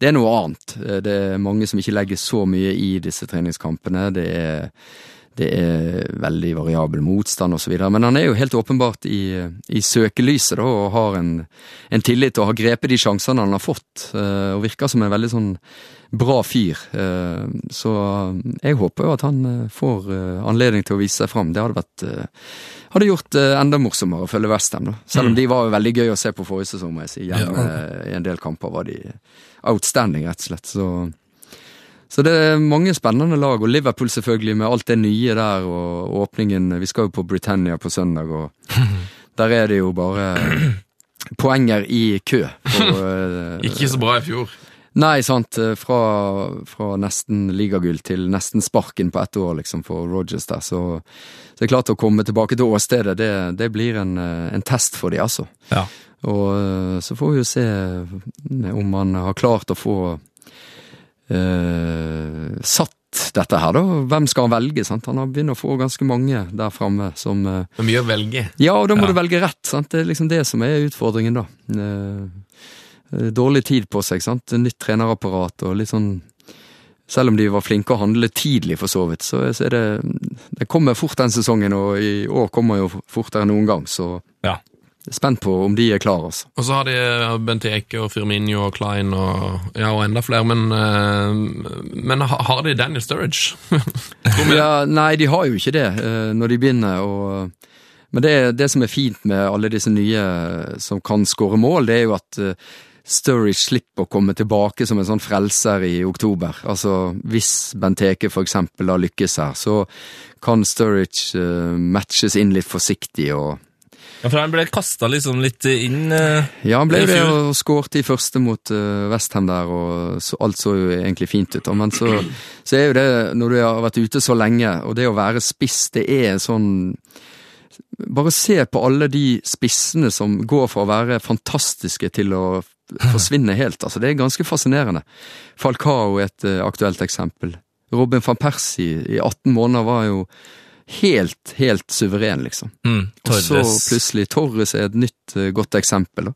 det er noe annet. Eh, Det er mange som ikke legger så mye i disse treningskampene. Det er, det er veldig variabel motstand osv. Men han er jo helt åpenbart i, i søkelyset da, og har en, en tillit og har grepet de sjansene han har fått. eh, Og virker som en veldig sånn bra fyr. Eh, Så jeg håper jo at han eh, får anledning til å vise seg fram. Det hadde vært hadde gjort enda morsommere å følge Westham, da. Selv om de var veldig gøy å se på forrige sesong, må jeg si. Hjemme i en del kamper var de outstanding, rett og slett. Så, så det er mange spennende lag, og Liverpool selvfølgelig med alt det nye der, og åpningen Vi skal jo på Britannia på søndag, og der er det jo bare poenger i kø. Og, eh, Ikke så bra i fjor. Nei, sant. eh, Fra, fra nesten ligagull til nesten sparken på ett år, liksom, for Rogers der. Så, så det er klart å komme tilbake til åstedet, det, det blir en, eh, en test for de, altså. Ja. Og så får vi jo se om man har klart å få eh, satt dette her, da. Hvem skal han velge? sant? Han har begynt å få ganske mange der framme som eh, Det er mye å velge. ja, og da må Ja. du velge rett. sant? Det er liksom det som er utfordringen, da. Eh, Dårlig tid på seg, sant. Nytt trenerapparat og litt sånn Selv om de var flinke å handle tidlig, for så vidt, så er det Det kommer fort den sesongen, og i år kommer jo fortere enn noen gang, så Ja. Spent på om de er klare, altså. Og så har de eh, Benteke og Firmino og Klein og, ja, og enda flere, men, eh, men har de Daniel Sturridge? Ja, nei, de har jo ikke det eh, når de begynner. Og, men det, det som er fint med alle disse nye som kan skåre mål, det er jo at Sturridge slipper å komme tilbake som en sånn frelser i oktober. Altså, Hvis Benteke for eksempel har lykkes her, så kan Sturridge matches inn litt forsiktig og Ja, for han ble kasta liksom litt inn eh, Ja, han ble det og skåret i første mot uh, Westham der, og så, alt så jo egentlig fint ut. Men så, så er jo det, når du har vært ute så lenge, og det å være spiss, det er sånn Bare se på alle de spissene som går fra å være fantastiske til å forsvinne helt. altså Det er ganske fascinerende. Falcao er et uh, aktuelt eksempel. Robin van Persie i 18 måneder var jo helt, helt suveren, liksom. mm, Og så plutselig Torres er et nytt eh, godt eksempel.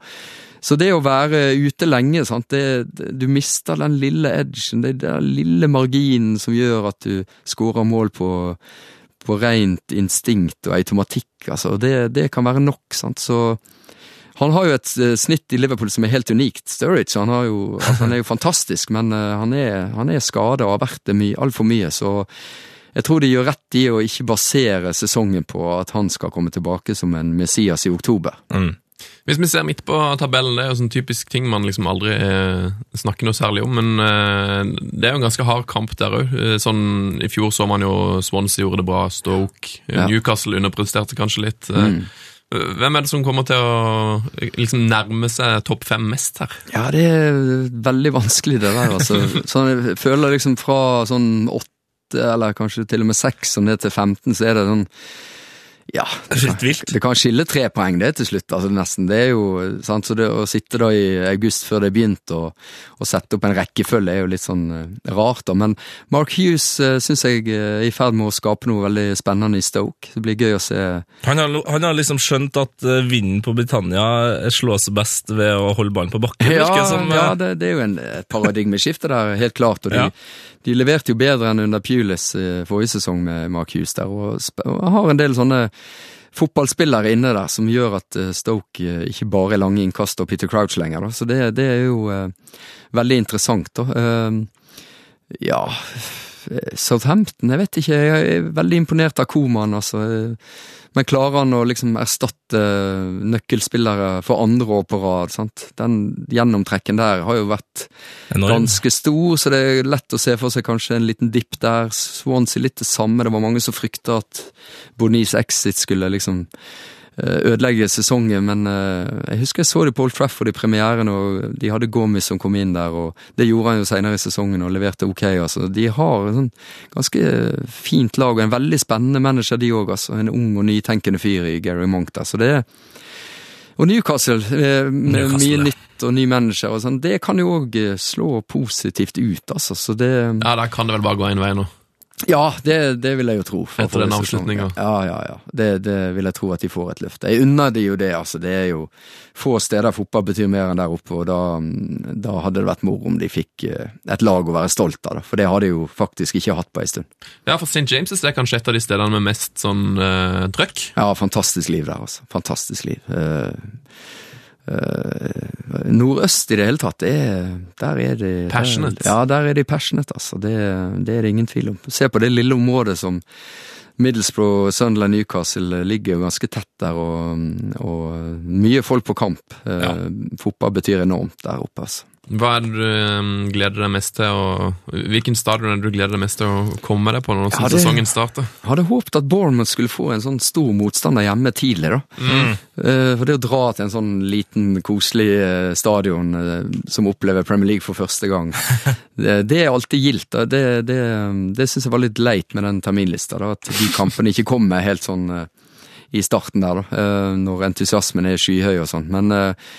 Så det å være ute lenge, sant, det, du mister den lille edgen, det den lille marginen som gjør at du skårer mål på, på rent instinkt og automatikk. altså, Det, det kan være nok. sant, så han har jo et eh, snitt i Liverpool som er helt unikt. Sturridge han, har jo, altså, han er jo fantastisk, men eh, han er, han er skada og har vært det my, altfor mye. Så jeg tror de gjør rett i å ikke basere sesongen på at han skal komme tilbake som en Messias i oktober. Mm. Hvis vi ser midt på tabellen, det er jo sånn typisk ting man liksom aldri eh, snakker noe særlig om, men eh, det er jo en ganske hard kamp der òg. Sånn, I fjor så man jo Swansea gjorde det bra, Stoke, eh, Ja. Newcastle underpresterte kanskje litt. Eh, Mm. Hvem er det som kommer til å eh, liksom nærme seg topp fem mest her? Ja, det er veldig vanskelig det der, altså. Sånn, jeg føler liksom fra sånn åtte, eller kanskje til og med seks og ned til 15, så er det sånn Ja. Det kan. Det kan skille tre poeng, det, til slutt. altså nesten. Det er jo, sant, så det Å sitte da i august før det er begynt og, og sette opp en rekkefølge er jo litt sånn eh, rart, da. Men Mark Hughes uh, syns jeg eh, er i ferd med å skape noe veldig spennende i Stoke. Det blir gøy å se. Han har, han har liksom skjønt at eh, vinden på Britannia slås best ved å holde ballen på bakken. Ja, virker som, eh, ja det, det er jo en, paradigmeskifte der, helt klart. Og de, Ja. De leverte jo bedre enn under Pulis eh, forrige sesong med Mark Hughes der, og har en del sånne fotballspillere inne der som gjør at eh, Stoke eh, ikke bare er lange innkast og Peter Crouch lenger. Da. Så det, det er jo eh, veldig interessant, da. Eh, ja Southampton, jeg vet ikke. Jeg er veldig imponert av Koman, altså. Men klarer han å liksom erstatte nøkkelspillere for andre år på rad? sant? Den gjennomtrekken der har jo vært Enorm. ganske stor, så det er lett å se for seg kanskje en liten dipp der. Swansea litt det samme. Det var mange som frykta at Bonis exit skulle liksom ødelegge sesongen, men eh, jeg husker jeg så det på Old Trafford i premieren, og de hadde Gomis som kom inn der, og det gjorde han jo senere i sesongen og leverte ok, altså. De har en sånn ganske fint lag, og en veldig spennende manager de òg, altså. En ung og nytenkende fyr i Gary Monk der, så det er og Newcastle, eh, med Newcastle, mye ja. nytt og ny manager og sånn, det kan jo òg slå positivt ut, altså. Så det Ja, Der kan det vel bare gå én vei nå. Ja, det, det vil jeg jo tro. Etter den avslutninga? Ja, ja, ja. Det, det vil jeg tro at de får et løft. Jeg unner de jo det, altså. Det er jo få steder fotball betyr mer enn der oppe, og da, da hadde det vært moro om de fikk eh, et lag å være stolt av, da. For det har de jo faktisk ikke hatt på ei stund. Ja, for St. James' det er kanskje et av de stedene med mest sånn uh, trøkk. Ja, fantastisk liv der, altså. Fantastisk liv. Eh, eh, nordøst i det hele tatt, det er, der er de Passionate. Der, ja, der er de passionate, altså. Det, det er det ingen tvil om. Se på det lille området som Middlesbrough, Sunderland, Newcastle ligger jo ganske tett der, og, og mye folk på kamp. Eh, Fotball betyr enormt der oppe, altså. Hva er det du um, gleder deg mest til å Hvilken stadion er det du gleder deg mest til å komme deg på når hadde, sesongen starter? Jeg Hadde håpet at Bournemouth skulle få en sånn stor motstander hjemme tidlig, da. Mm. For det å dra til en sånn liten, koselig eh, stadion eh, som opplever Premier League for første gang, det, det er alltid gildt. da. Det, det, det syns jeg var litt leit med den terminlista, da. At de kampene ikke kommer helt sånn eh, i starten der, da. eh, Når entusiasmen er skyhøy og sånn. Men eh,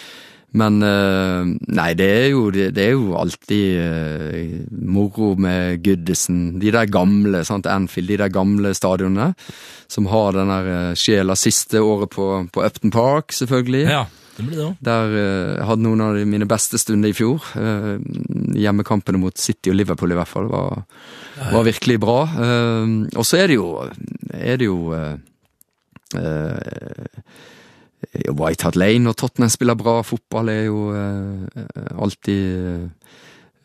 men eh, nei, det er jo, det, er jo alltid eh, moro med Goodison. De der gamle, sant, Anfield, de der gamle stadionene som har den der eh, sjela siste året på, på Upton Park, selvfølgelig. Ja, det blir det òg. Der jeg hadde noen av mine beste stunder i fjor. Hjemmekampene mot City og Liverpool i hvert fall var, var virkelig bra. Og så er det jo, er det jo White Hart Lane og Tottenham spiller bra fotball, er jo eh, alltid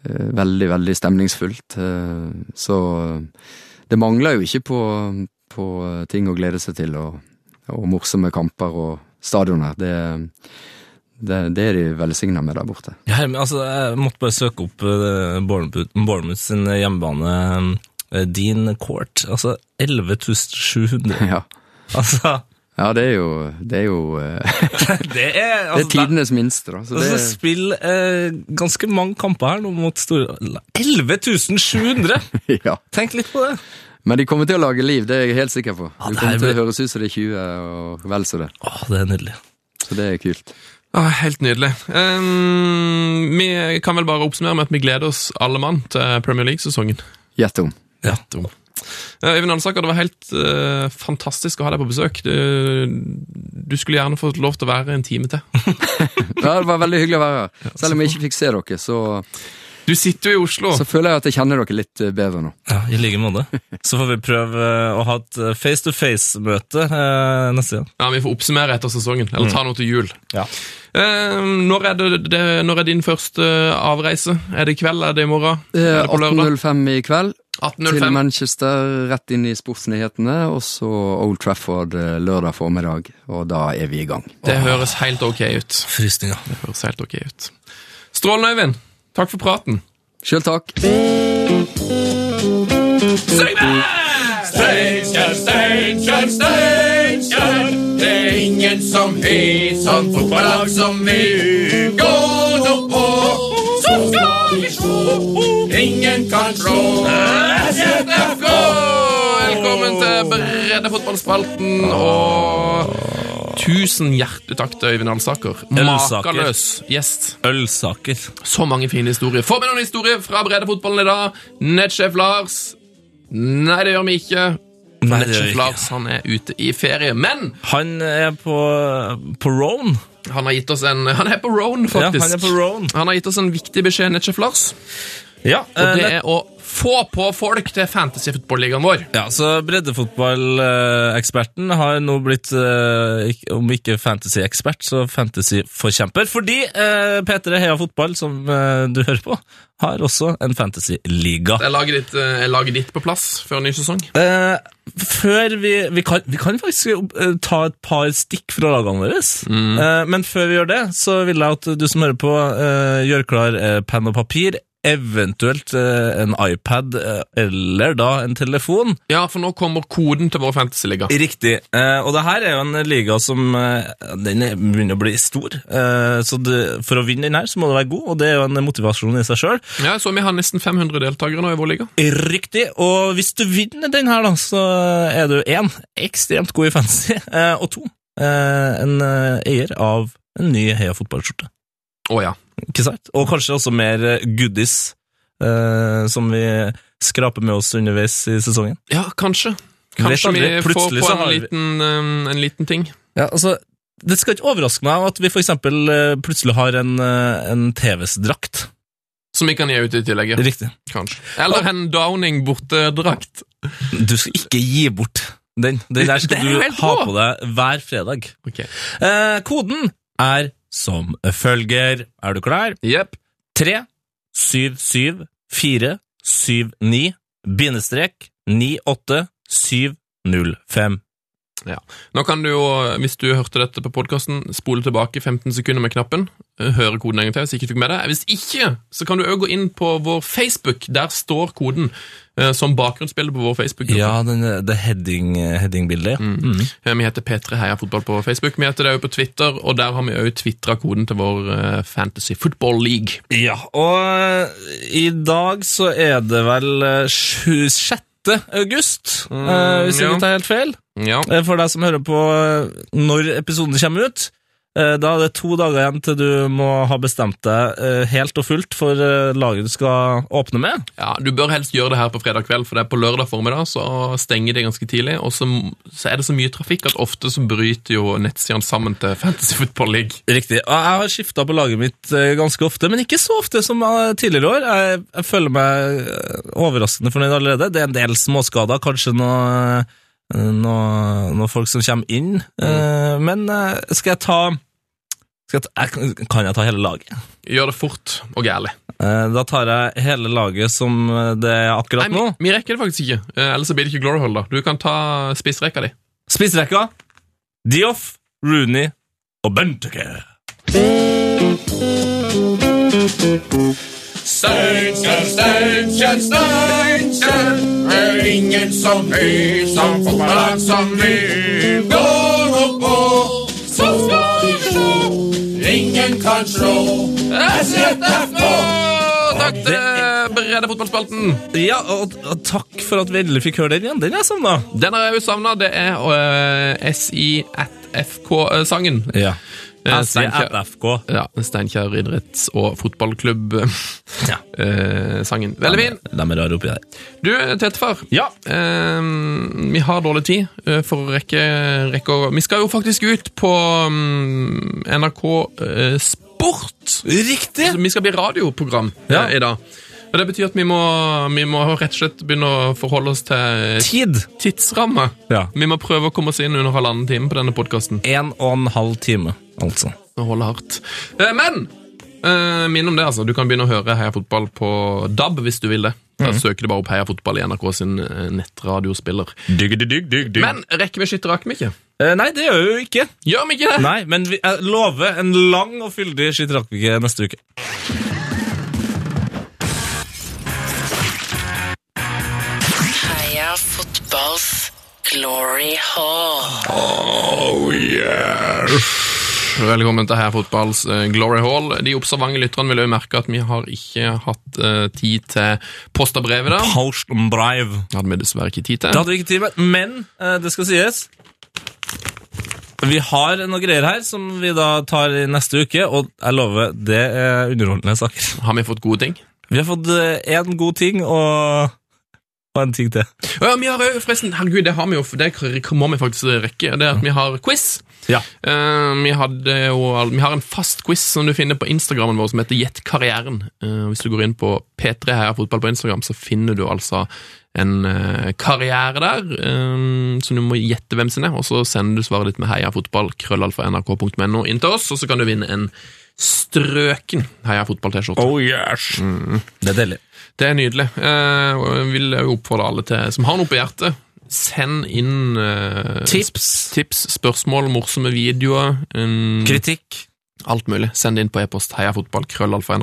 eh, veldig, veldig stemningsfullt. Eh, så det mangler jo ikke på, på ting å glede seg til, og, og morsomme kamper og stadioner. Det, det, det er de velsigna med der borte. Ja, men altså, jeg måtte bare søke opp eh, Bournemouth, sin hjemmebane, eh, Dean Court. Altså 11.700. Ja, Altså, ja det er jo Det er jo eh, det er, Det er altså, tidenes minste, da. Så Altså, det, spill eh, ganske mange kamper her nå mot store 11.700! ja. Tenk litt på det. Men de kommer til å lage liv, det er jeg helt sikker på. Ja, det kommer til å høres ut som det er 20 og vel så det. Åh, det er nydelig. Så det er kult. Ah, helt nydelig. Um, vi kan vel bare oppsummere med at vi gleder oss alle mann til Premier League-sesongen. Gjett om. Gjett Eh, Øyvind Alsaker, det var helt uh, fantastisk å ha deg på besøk. Du, du skulle gjerne fått lov til å være en time til. Ja, det var veldig hyggelig å være her. Selv om jeg ikke fikk se dere, så, Du sitter jo i Oslo. så føler jeg at jeg kjenner dere litt eh, bedre nå. Ja, I like måte. Så får vi prøve eh, å ha et eh, face-to-face-møte eh, neste gang. Ja, Vi får oppsummere etter sesongen, eller ta noe til jul. Ja. Eh, når, er det, det, når er din første avreise? Er det i kveld? Er det i morgen? Det Er er det på lørdag? 18.05 i kveld til Manchester, rett inn i sportsnyhetene, og så Old Trafford eh, lørdag formiddag, og da er vi i gang. Det høres helt ok ut. Frysninger. Det høres helt ok ut. Strålende, Øyvind. Takk for praten. Sjøl takk. Steinkjer, Steinkjer, Steinkjer. Det er ingen som har sånn fotballag som vi. Gå nå så skal vi slå. Ingen kan slå SFK. Velkommen til Breddefotballspalten, og tusen hjertelig takk til Øyvind Alsaker. Makeløs gjest. Ølsaker. Så mange fine historier. Få med noen historier fra breddefotballen i dag? Nettsjef Lars? Nei, det gjør vi ikke. Nei, det gjør vi Nettsjef ikke. Lars han er ute i ferie. Men Han er på, på Roan. Han har gitt oss en Han er på Roan, Ja, faktisk. han er på Roan. Han har gitt oss en viktig beskjed, Netchef Lars. Ja, Og eh, det er å få på folk til fantasy-fotballigaen vår. Ja, så breddefotballeksperten har nå blitt, eh, om ikke fantasy-ekspert, så fantasy-forkjemper. Fordi eh, P3 Heia Fotball, som eh, du hører på, har også en fantasy-liga. Jeg lager ditt, eh, jeg lager ditt på plass før ny sesong. Eh, før vi vi kan, vi kan faktisk eh, ta et par stikk fra lagene våre. Eh, men før vi gjør det, så vil jeg at du som hører på, eh, gjør klar eh, penn og papir. Eventuelt eh, en iPad, eh, eller da en telefon. Ja, for nå kommer koden til vår fantasyliga. Riktig. Eh, og det her er jo en liga som den er- begynner å bli stor. Så for å vinne den her, så må du være god, og det er jo en motivasjon i seg sjøl. Ja, så vi har nesten 500 deltakere nå i vår liga. Riktig. Og hvis du vinner den her, da, så er du én ekstremt god i fantasy, og to en eier av en ny Heia fotballskjorte. Å ja. Ikke sant? Og kanskje også mer eh, goodies eh, som vi skraper med oss underveis i sesongen. Ja, kanskje. Kanskje vi får på en liten, um, en liten ting. Ja, altså, Det skal ikke overraske meg at vi for eksempel eh, plutselig har en, eh, en TVs-drakt. Som vi kan gi ut i tillegg. Riktig. Kanskje. Eller en Downing bortedrakt. Du skal ikke gi bort den. Den der Det skal du ha på deg hver fredag. Okay. Eh, koden er som følger. Er du klar? Jepp. 3 7 7 4 7 9 bindestrek 9 8 7 0 5. Nå kan du jo, hvis du hørte dette på podkasten, spole tilbake 15 sekunder med knappen. eh, Høre koden en gang til hvis ikke du fikk med det. Hvis ikke, så kan du òg gå inn på vår Facebook. Der står koden eh, som bakgrunnsbilde på vår Facebook. Ja, den, det heading, headingbildet. Mm. mm. Vi heter P3 Heia Fotball på Facebook. Vi heter det òg på Twitter, og der har vi òg tvitra koden til vår eh, Fantasy Football League. Ja, og eh, i dag så er det vel eh, 6. august, mm, hvis jeg ja. ikke tar helt feil. Ja. Eh, For deg som hører på eh, når episoden kommer ut, eh, da er det to dager igjen til du må ha bestemt deg eh, helt og fullt for eh, laget du skal åpne med. ja, Du bør helst gjøre det her på fredag kveld, for det er på lørdag formiddag så stenger det ganske tidlig. Og så, så er det så mye trafikk at ofte så bryter jo nettsidene sammen til Fantasy Football League. Riktig. Jeg har skifta på laget mitt eh, ganske ofte, men ikke så ofte som eh, tidligere år. Jeg, jeg føler meg eh, overraskende fornøyd allerede. Det er en del småskader, kanskje noe, eh, noe, noe folk som kommer inn. Eh, Men eh, skal jeg ta skal jeg Kan jeg ta hele laget? Gjør det fort og gærlig. Eh, Da tar jeg hele laget som det er akkurat Nei, nå. vi, vi rekker det faktisk ikke. Ellers blir det ikke Glory da. Du kan ta spissrekka di. Spissrekka. Dioff, Rooney og Benteke. Steinkjer, Steinkjer, Steinkjer. Er ingen som vi, som fotballag som vi. Går opp på, så skal vi slå. Ingen kan slå. SFK! Takk til Brede fotballspalten. Ja, og, og takk for at vi endelig fikk høre den igjen. Den jeg savna. Den har jeg jo savna. Det er uh, SI at FK-sangen. Ja. Eh, Jeg sier Steinkjer. Ja, Steinkjer idretts- og Ja. fotballklubb-sangen. Veldig fin. De er rare oppi der. Du, Tetefar. Ja. Eh, vi har dårlig tid eh, for å rekke, rekke å Vi skal jo faktisk ut på mm, NRK eh, Sport. Riktig! Så vi skal bli radioprogram Ja. eh, i dag. Og Det betyr at vi må, vi må rett og slett begynne å forholde oss til Tid. tidsramme. Ja. Vi må prøve å komme oss inn under halvannen time på denne podkasten. En og en halv time, altså. Det holder hardt. Eh, Men eh, minn om det, altså. Du kan begynne å høre Heia Fotball på DAB hvis du vil det. Da søker du bare opp Heia Fotball i NRK sin eh, nettradiospiller. Digg, digg, digg. Men rekker vi skytter rakk vi ikke? Eh, nei, det gjør vi jo ikke. Gjør vi ikke det? Nei, men vi, lover en lang og fyldig skitterakkvike neste uke. Heia fotballs glory hall. Velkommen til Heia Fotballs eh, Glory Hall. De observante lytterne vil jo merke at vi har ikke hatt uh, tid til post og brev i dag. brev. Det hadde vi dessverre ikke tid Det til. hadde vi ikke tid med, men uh, det skal sies. Vi har noe greier her som vi da tar i neste uke, og jeg lover, det er underholdende saker. Har vi fått gode ting? Vi har fått én god ting og, og en ting til. Ja, vi har jo forresten, herregud, det har vi jo, det må vi faktisk rekke. Det er at vi har quiz. Ja. Uh, vi, hadde jo, vi har en fast quiz som du finner på Instagrammen vår, som heter Gjett karrieren. Uh, hvis du går inn på P3 Heia Fotball på Instagram, så finner du altså en uh, karriere der, eh, som du må gjette hvem sin er, og så sender du svaret ditt med Heia Fotball, krøllalfa nrk.no inn til oss, og så kan du vinne en strøken Heia Fotball-T-skjorte. Oh yes! Det er deilig. Det er nydelig. Eh, jeg vil oppfordre alle til, som har noe på hjertet, send inn uh, Tips. tips, spørsmål, morsomme videoer, Um, Kritikk. Alt mulig. Send det inn på e-post heiafotball, krøllalfa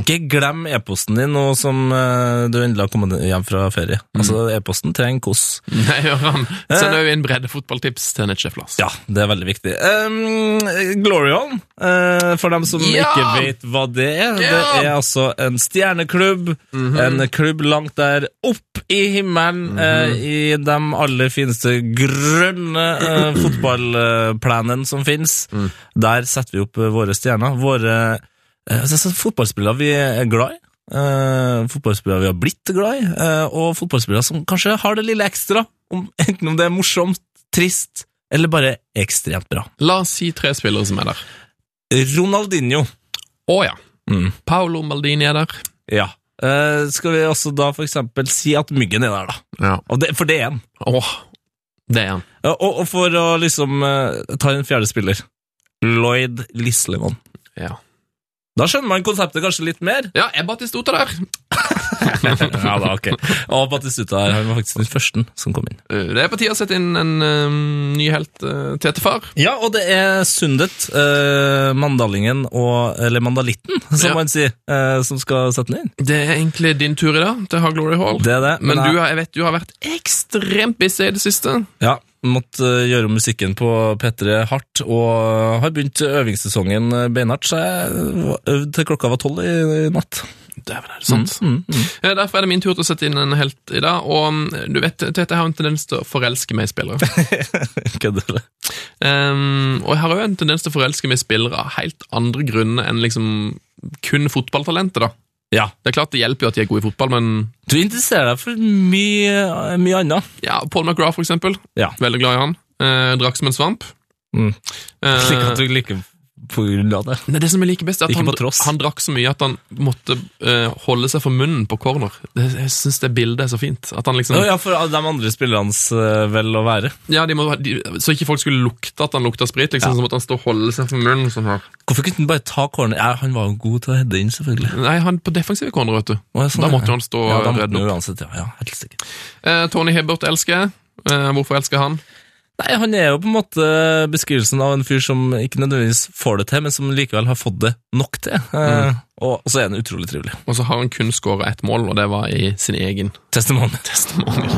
Ikke glem e-posten din nå som eh, du endelig har kommet hjem fra ferie. Altså, E-posten trenger kos. Nei, Gøran. Send òg inn breddefotballtips til Nettsjef Lars. Ja, det er veldig viktig. Um, Glory On, eh, for dem som Ja! ikke vet hva det er, det Ja! Det er altså en stjerneklubb. En klubb langt der opp i himmelen, eh, i de aller fineste grønne uh, fotballplanene som finnes. Mm. Der setter vi opp eh, våre stjerner. Våre eh, altså, fotballspillere vi er glad i. Uh, fotballspillere vi har blitt glad i, uh, og fotballspillere som kanskje har det lille ekstra, om, enten om det er morsomt, trist eller bare ekstremt bra. La oss si tre spillere som er der. Ronaldinho. Å ja. Mm. Paolo Maldini er der. Ja. Uh, skal vi også da for eksempel si at Myggen er der, da? Ja. Det, for det er han. Åh, det er han. Og, og for å liksom ta en fjerde spiller Lloyd Lislemann. Ja. Da skjønner man konseptet kanskje litt mer. Ja, er Batistuta der? ja da, ok. Og Batistuta her, han var faktisk den første som kom inn. Eh, Det er på tide å sette inn en eh, ny helt, uh, Tete-far. Ja, og det er Sundet, uh, Mandalingen og Eller Mandalitten, som Ja. man sier, uh, som skal sette den inn. Det er egentlig din tur i dag til å ha Glory Hall. Det er det. Men jeg- du, har- jeg vet du har vært ekstremt busy i det siste. Ja, måtte eh, gjøre musikken på P3 hardt, og har begynt øvingssesongen eh, beinhardt, så jeg øvde til klokka var tolv i, natt. Dæven, er det sant? Mm, mm. Eh, Derfor er det min tur til å sette inn en helt i dag. Og mm, du vet, Tete jeg har en tendens til å forelske meg i spillere. Kødder du? um, og jeg har òg en tendens til å forelske meg i spillere av helt andre grunner enn liksom kun fotballtalentet. da. Ja. Det er klart det hjelper jo at de er gode i fotball, men Du interesserer deg for mye, mye annet. ja, Paul McGrath, for eksempel. Ja. Veldig glad i han. Eh, drakk som en svamp. Mm. Eh, Slik at du liker av det. Nei, det som jeg liker best, er at han, han drakk så mye at han måtte uh, holde seg for munnen på corner. Det, jeg syns det bildet er så fint. At han liksom, ja, for de andre spillernes uh, vel å være. ja, de må, de, Så ikke folk skulle lukte at han lukta sprit, liksom, så måtte han stå og holde seg for munnen. sånn her. Hvorfor kunne han bare ta corner? Ja, han var jo god til å heade inn, selvfølgelig. Nei, han på defensive corner, vet du. Å, sånn, Da måtte jo han stå ja, og redde opp. uansett, ja. ja, helt sikkert. Uh, Tony Hibbert elsker jeg. Eh, hvorfor elsker han? Nei, Han er jo på en måte beskrivelsen av en fyr som ikke nødvendigvis får det til, men som likevel har fått det nok til. Mm. og, og så er han utrolig trivelig. Og så har han kun skåra ett mål, og det var i sin egen Testimonial. testimonial.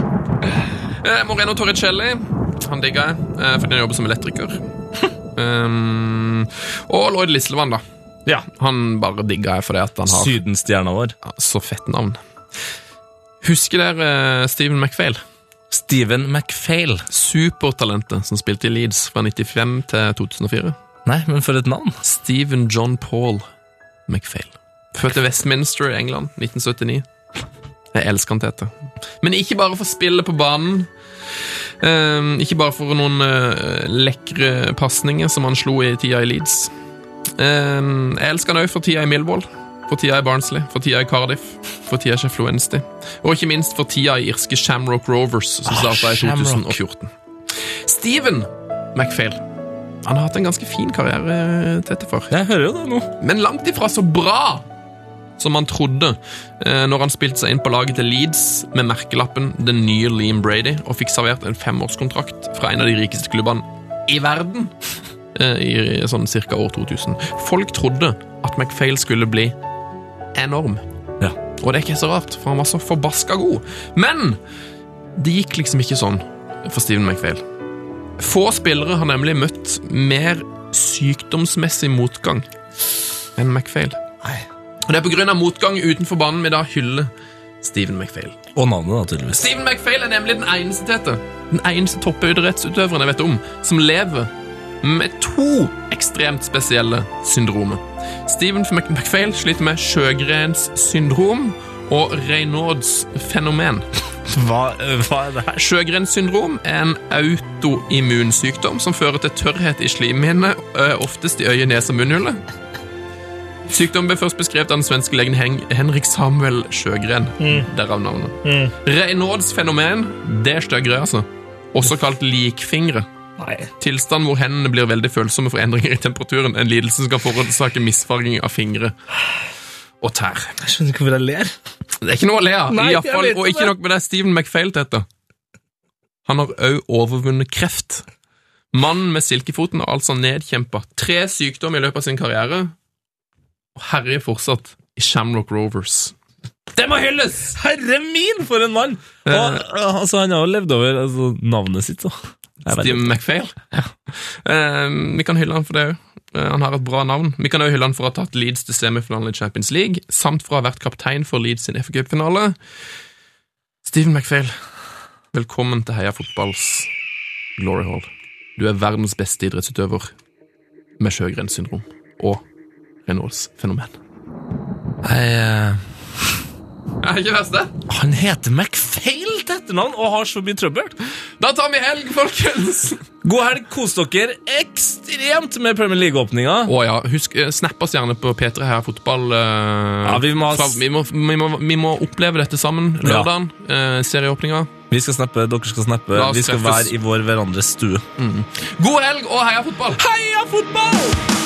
Eh, Moreno Torricelli, han digger jeg, eh, fordi han jobber som elektriker. um, og Lloyd Lislevann, da. Ja. Han bare digger jeg fordi at han har Sydenstjerna vår. ja, så fett navn. Husker dere eh, Stephen McPhail? Steven McPhail. Supertalentet som spilte i Leeds fra 95 til 2004. Nei, men for et navn. Stephen John Paul McPhail. Født i Westminster England 1979. Jeg elsker han Tete. Men ikke bare for spillet på banen. Ehm, ikke bare for noen eh, lekre pasninger som han slo i tida i Leeds. Ehm, jeg elsker han òg for tida i Millwall, for tida i Barnsley, for tida i Cardiff, for tida i Sheffield Wednesday, og ikke minst for tida i irske Shamrock Rovers, som Ah, starta i 2014. Steven McPhail. Han har hatt en ganske fin karriere, Tete, for. Jeg hører jo det nå. Men langt ifra så bra som han trodde eh, når han spilte seg inn på laget til Leeds med merkelappen den nye Liam Brady og fikk servert en femårskontrakt fra en av de rikeste klubbene i verden eh, i sånn cirka år 2000. Folk trodde at McPhail skulle bli enorm. Ja. Og det er ikke så rart, for han var så forbaska god. Men det gikk liksom ikke sånn for Steven McPhail. Få spillere har nemlig møtt mer sykdomsmessig motgang enn McFail. Og Det er av motgang utenfor banen vi da hyller Steven McFail. Og navnet, da, tydeligvis. Steven McFail er nemlig den eneste Tete, den eneste toppidrettsutøveren jeg vet om, som lever med to ekstremt spesielle syndromer. Steven McFail sliter med Sjøgrens syndrom og Reynauds fenomen. Hva, hva er det her? Sjøgrens syndrom er en autoimmunsykdom som fører til tørrhet i slimhinnene, ø, oftest i øye, nese og munnhullet. Sykdommen ble først beskrevet av den svenske legen Hen Henrik Samuel Sjøgren. Derav navnet. Reynaud's fenomen, det er styggere, altså. Også kalt likfingre. Nei. Tilstand hvor hendene blir veldig følsomme for endringer i temperaturen. En lidelse som kan forårsake misfarging av fingre og tær. Jeg skjønner ikke hvorfor jeg ler. Det er ikke noe å le av. Og ikke nok med det, Stephen McFail heter. Han har òg overvunnet kreft. Mannen med silkefoten har altså nedkjempa tre sykdommer i løpet av sin karriere, og herjer fortsatt i Shamrock Rovers. Det må hylles! Herre min, for en mann! Og, Eh. altså, han har jo levd over altså, navnet sitt, så. Steve. McPhail. Eh, vi kan hylle han for det òg. han har et bra navn. Vi kan òg hylle han for å ha tatt Leeds til semifinalen i Champions League, samt for å ha vært kaptein for Leeds sin FA Cup-finale. Steven McPhail, velkommen til Heia Fotballs Glory Hall. Du er verdens beste idrettsutøver med Sjøgrens-syndrom og Renaults fenomen. Jeg, eh, Er ikke verst, det? han heter McFail til etternavn og har så mye trøbbel. Da tar vi helg, folkens! God helg, kos dere ekstremt med Premier League-åpninga. Å ja, husk, eh, snapp oss gjerne på P3 her fotball. eh, Ja, vi må fra, vi, må, vi, må, vi må oppleve dette sammen lørdagen. eh, serieåpninga. Vi skal snappe, dere skal snappe. Vi skal treffes. være i vår hverandres stue. God helg og heia fotball! Heia fotball!